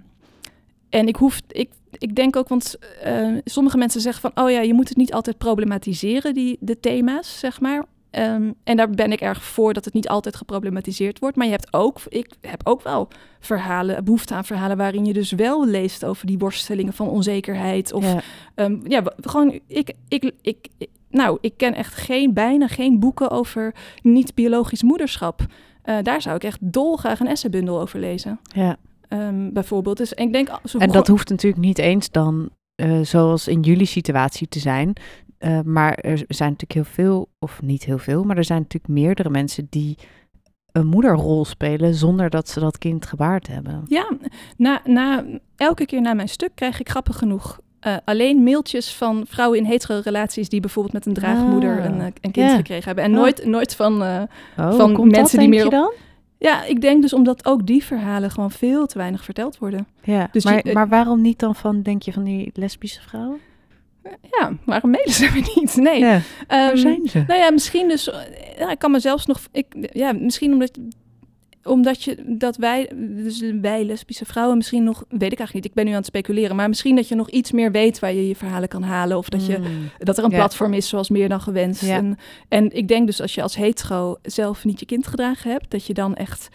en ik hoef, ik, ik denk ook, want eh, sommige mensen zeggen van, oh ja, je moet het niet altijd problematiseren, die, de thema's, zeg maar. Ehm, en daar ben ik erg voor dat het niet altijd geproblematiseerd wordt. Maar je hebt ook, ik heb ook wel verhalen, behoefte aan verhalen waarin je dus wel leest over die worstelingen van onzekerheid. Of Ja. Ehm, ja, gewoon, ik, ik, ik, ik- nou, ik ken echt geen, bijna geen boeken over niet-biologisch moederschap. Eh, daar zou ik echt dolgraag een essaybundel over lezen, ja. Ehm, bijvoorbeeld. Dus ik denk, zo En dat hoeft natuurlijk niet eens dan eh, zoals in jullie situatie te zijn. Eh, maar er zijn natuurlijk heel veel, of niet heel veel, maar er zijn natuurlijk meerdere mensen die een moederrol spelen zonder dat ze dat kind gebaard hebben. Ja, na, na, elke keer na mijn stuk krijg ik grappig genoeg eh, alleen mailtjes van vrouwen in hetero relaties die bijvoorbeeld met een draagmoeder Ah, een, eh, een kind gekregen hebben. En Ah. nooit, nooit van, Oh, Van mensen dat, die meer op- dan? ja, ik denk dus omdat ook die verhalen gewoon veel te weinig verteld worden. Ja, Dus maar, je- maar waarom niet dan van, denk je, van die lesbische vrouwen? Ja, waarom mailen ze me niet? Nee. Ja, Ehm, waar zijn ze? Nou ja, misschien dus. Ja, ik kan me zelfs nog. Ik, ja, misschien omdat. Omdat je dat wij, dus wij lesbische vrouwen, misschien nog, weet ik eigenlijk niet. Ik ben nu aan het speculeren, maar misschien dat je nog iets meer weet waar je je verhalen kan halen, of dat je Mm. dat er een Ja. platform is zoals meer dan gewenst. Ja. En, en ik denk dus als je als hetero zelf niet je kind gedragen hebt, dat je dan echt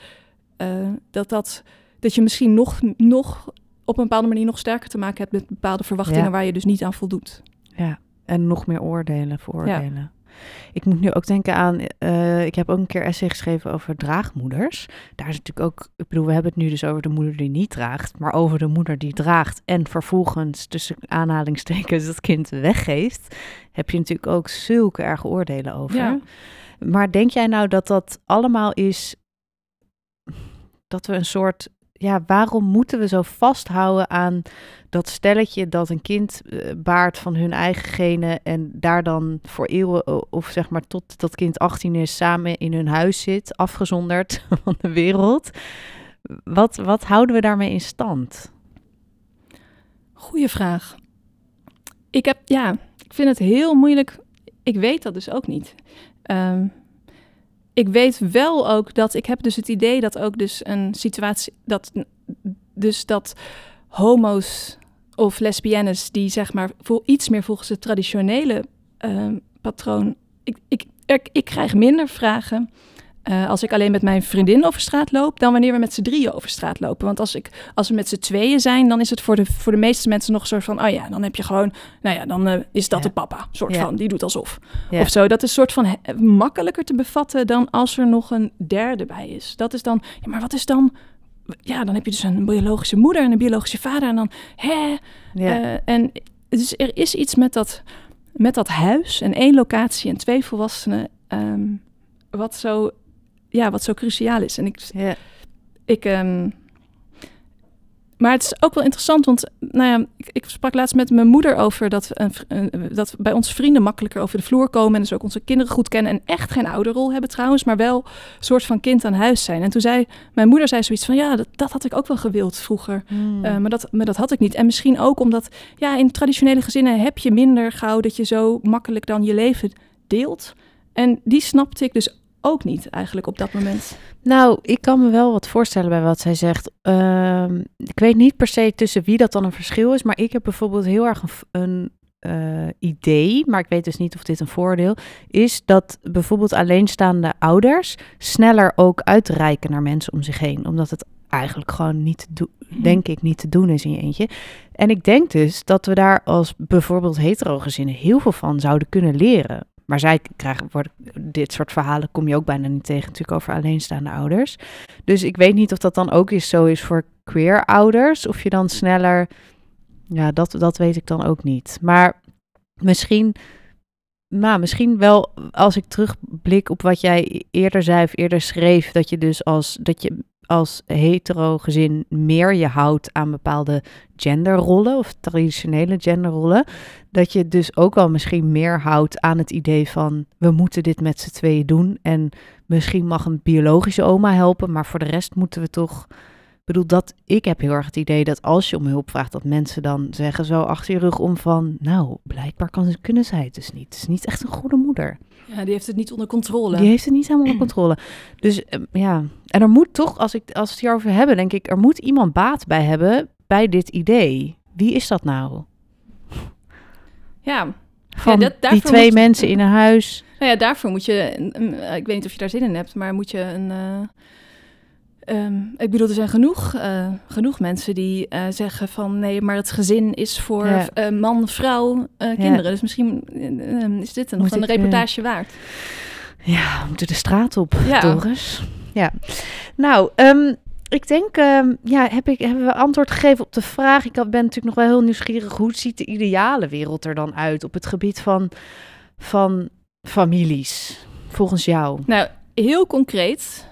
eh, dat dat dat je misschien nog nog op een bepaalde manier nog sterker te maken hebt met bepaalde verwachtingen Ja. waar je dus niet aan voldoet. Ja, en nog meer oordelen, vooroordelen. Ik moet nu ook denken aan, eh, ik heb ook een keer essay geschreven over draagmoeders. Daar is natuurlijk ook, ik bedoel, we hebben het nu dus over de moeder die niet draagt, maar over de moeder die draagt en vervolgens tussen aanhalingstekens dat kind weggeeft, heb je natuurlijk ook zulke erge oordelen over. Ja. Maar denk jij nou dat dat allemaal is, dat we een soort, ja, waarom moeten we zo vasthouden aan dat stelletje dat een kind eh, baart van hun eigen genen en daar dan voor eeuwen, of zeg maar tot dat kind 18 is, samen in hun huis zit, afgezonderd van de wereld. Wat, wat houden we daarmee in stand? Goeie vraag. Ik heb, ja, ik vind het heel moeilijk. Ik weet dat dus ook niet. Ehm, ik weet wel ook dat ik heb dus het idee dat ook dus een situatie dat dus dat homo's of lesbiennes die zeg maar voor iets meer volgens het traditionele ehm, patroon. Ik, ik, ik krijg minder vragen eh, als ik alleen met mijn vriendin over straat loop, dan wanneer we met z'n drieën over straat lopen. Want als, ik, als we met z'n tweeën zijn, dan is het voor de, voor de meeste mensen nog een soort van, oh ja, dan heb je gewoon, nou ja, dan eh, is dat Ja. de papa, soort Ja. van, die doet alsof. Ja. Of zo, dat is soort van he- makkelijker te bevatten dan als er nog een derde bij is. Dat is dan, ja, maar wat is dan, ja, dan heb je dus een biologische moeder en een biologische vader en dan, hè, Ja, eh, en dus er is iets met dat, met dat huis en één locatie en twee volwassenen, ehm, wat, zo, ja, wat zo cruciaal is. En ik, ja, ik, ehm, maar het is ook wel interessant, want nou ja, ik, ik sprak laatst met mijn moeder over dat, een een- dat bij ons vrienden makkelijker over de vloer komen en dus ook onze kinderen goed kennen en echt geen ouderrol hebben trouwens, maar wel een soort van kind aan huis zijn. En toen zei mijn moeder zei zoiets van ja, dat, dat had ik ook wel gewild vroeger. Hmm. Uh, maar, dat, maar dat had ik niet. En misschien ook omdat, ja, in traditionele gezinnen heb je minder gauw dat je zo makkelijk dan je leven deelt. En die snapte ik dus ook niet eigenlijk op dat moment. Nou, ik kan me wel wat voorstellen bij wat zij zegt. Ehm, ik weet niet per se tussen wie dat dan een verschil is, maar ik heb bijvoorbeeld heel erg een, eh, idee, maar ik weet dus niet of dit een voordeel is, dat bijvoorbeeld alleenstaande ouders sneller ook uitreiken naar mensen om zich heen, omdat het eigenlijk gewoon niet te doen, denk ik, niet te doen is in je eentje. En ik denk dus dat we daar als bijvoorbeeld hetero gezinnen heel veel van zouden kunnen leren. Maar zij krijgen, dit soort verhalen kom je ook bijna niet tegen, natuurlijk over alleenstaande ouders. Dus ik weet niet of dat dan ook eens zo is voor queer ouders. Of je dan sneller, ja, dat, dat weet ik dan ook niet. Maar misschien, nou, misschien wel als ik terugblik op wat jij eerder zei of eerder schreef, dat je dus als, dat je als hetero gezin meer je houdt aan bepaalde genderrollen of traditionele genderrollen, dat je dus ook wel misschien meer houdt aan het idee van we moeten dit met z'n tweeën doen en misschien mag een biologische oma helpen, maar voor de rest moeten we toch bedoel, dat, ik heb heel erg het idee dat als je om hulp vraagt, dat mensen dan zeggen zo achter je rug om van, nou, blijkbaar kan, kunnen zij het dus niet. Het is niet echt een goede moeder. Ja, die heeft het niet onder controle. Die heeft het niet helemaal onder controle. Dus ehm, ja, en er moet toch, als, ik, als we het hierover hebben, denk ik, er moet iemand baat bij hebben bij dit idee. Wie is dat nou? Ja, Van Ja, dat- die twee moet- mensen in een huis. Nou ja, daarvoor moet je, eh, ik weet niet of je daar zin in hebt, maar moet je een. eh, ehm, ik bedoel, er zijn genoeg, eh, genoeg mensen die eh, zeggen van nee, maar het gezin is voor Ja. eh, man, vrouw, kinderen. Dus misschien is dit nog een reportage waard. Ja, we moeten de straat op, Ja. Doris. Ja. Nou, ehm, ik denk, ehm, ja, heb ik, hebben we antwoord gegeven op de vraag. Ik ben natuurlijk nog wel heel nieuwsgierig. Hoe ziet de ideale wereld er dan uit op het gebied van, van families, volgens jou? Nou, heel concreet,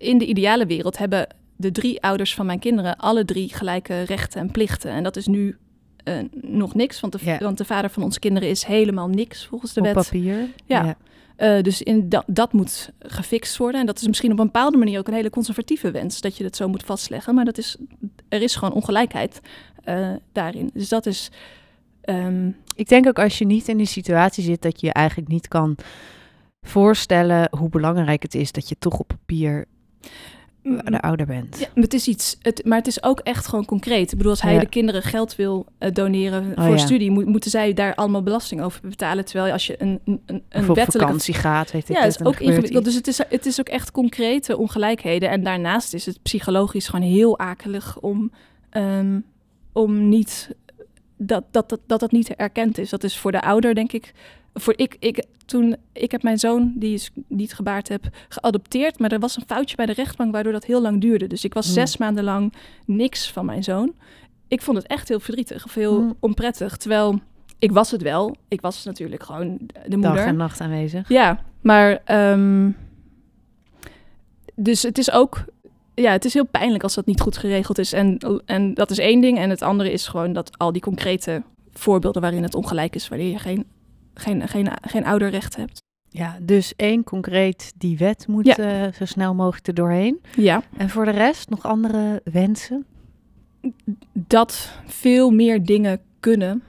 in de ideale wereld hebben de drie ouders van mijn kinderen alle drie gelijke rechten en plichten. En dat is nu eh, nog niks, want de, want de vader van onze kinderen is helemaal niks volgens de op wet. papier? Ja. Eh, dus in da- dat moet gefixt worden. En dat is misschien op een bepaalde manier ook een hele conservatieve wens, dat je het zo moet vastleggen. Maar dat is, er is gewoon ongelijkheid eh, daarin. Dus dat is. ehm, Ik denk ook als je niet in die situatie zit dat je je eigenlijk niet kan voorstellen hoe belangrijk het is dat je toch op papier de ouder bent. Ja, maar het is iets, het, maar het is ook echt gewoon concreet. Ik bedoel, als hij Ja. de kinderen geld wil eh, doneren Oh, voor ja. studie, moet, moeten zij daar allemaal belasting over betalen. Terwijl als je een, een, een of op wettelijke vakantie gaat, weet ik Ja, het. is ook ingewikkeld. Dus het is, het is ook echt concrete ongelijkheden. En daarnaast is het psychologisch gewoon heel akelig om, ehm, om niet dat dat, dat dat dat niet erkend is. Dat is voor de ouder, denk ik. Voor ik, ik, toen, ik heb mijn zoon, die is niet gebaard heb, geadopteerd. Maar er was een foutje bij de rechtbank, waardoor dat heel lang duurde. Dus ik was Hmm. zes maanden lang niks van mijn zoon. Ik vond het echt heel verdrietig of heel Hmm. onprettig. Terwijl ik was het wel. Ik was natuurlijk gewoon de Dag moeder. en nacht aanwezig. Ja, maar ehm, dus het is ook, ja, het is heel pijnlijk als dat niet goed geregeld is. En, en dat is één ding. En het andere is gewoon dat al die concrete voorbeelden waarin het ongelijk is, wanneer je geen, geen, geen, geen ouderrecht hebt. Ja, dus één concreet, die wet moet Ja. eh, zo snel mogelijk er doorheen. Ja, En voor de rest nog andere wensen? dat veel meer dingen kunnen.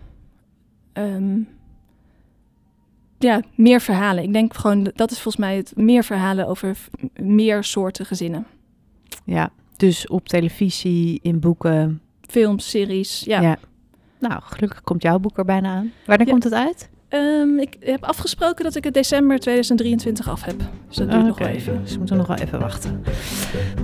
Ehm, ja, meer verhalen. Ik denk gewoon, dat is volgens mij het meer verhalen over meer soorten gezinnen. Ja, dus op televisie, in boeken. Films, series, ja. Nou, gelukkig komt jouw boek er bijna aan. Wanneer Ja. komt het uit? Ehm, ik heb afgesproken dat ik het december 2023 af heb. Dus dat duurt nog wel even. Dus we moeten nog wel even wachten.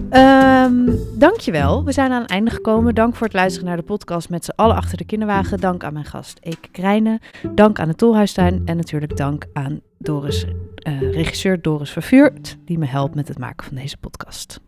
Ehm dankjewel. We zijn aan het einde gekomen. Dank voor het luisteren naar de podcast met z'n allen achter de kinderwagen. Dank aan mijn gast Eke Krijnen. Dank aan de Tolhuistuin. En natuurlijk dank aan Doris, eh, regisseur Doris Vervuurt, die me helpt met het maken van deze podcast.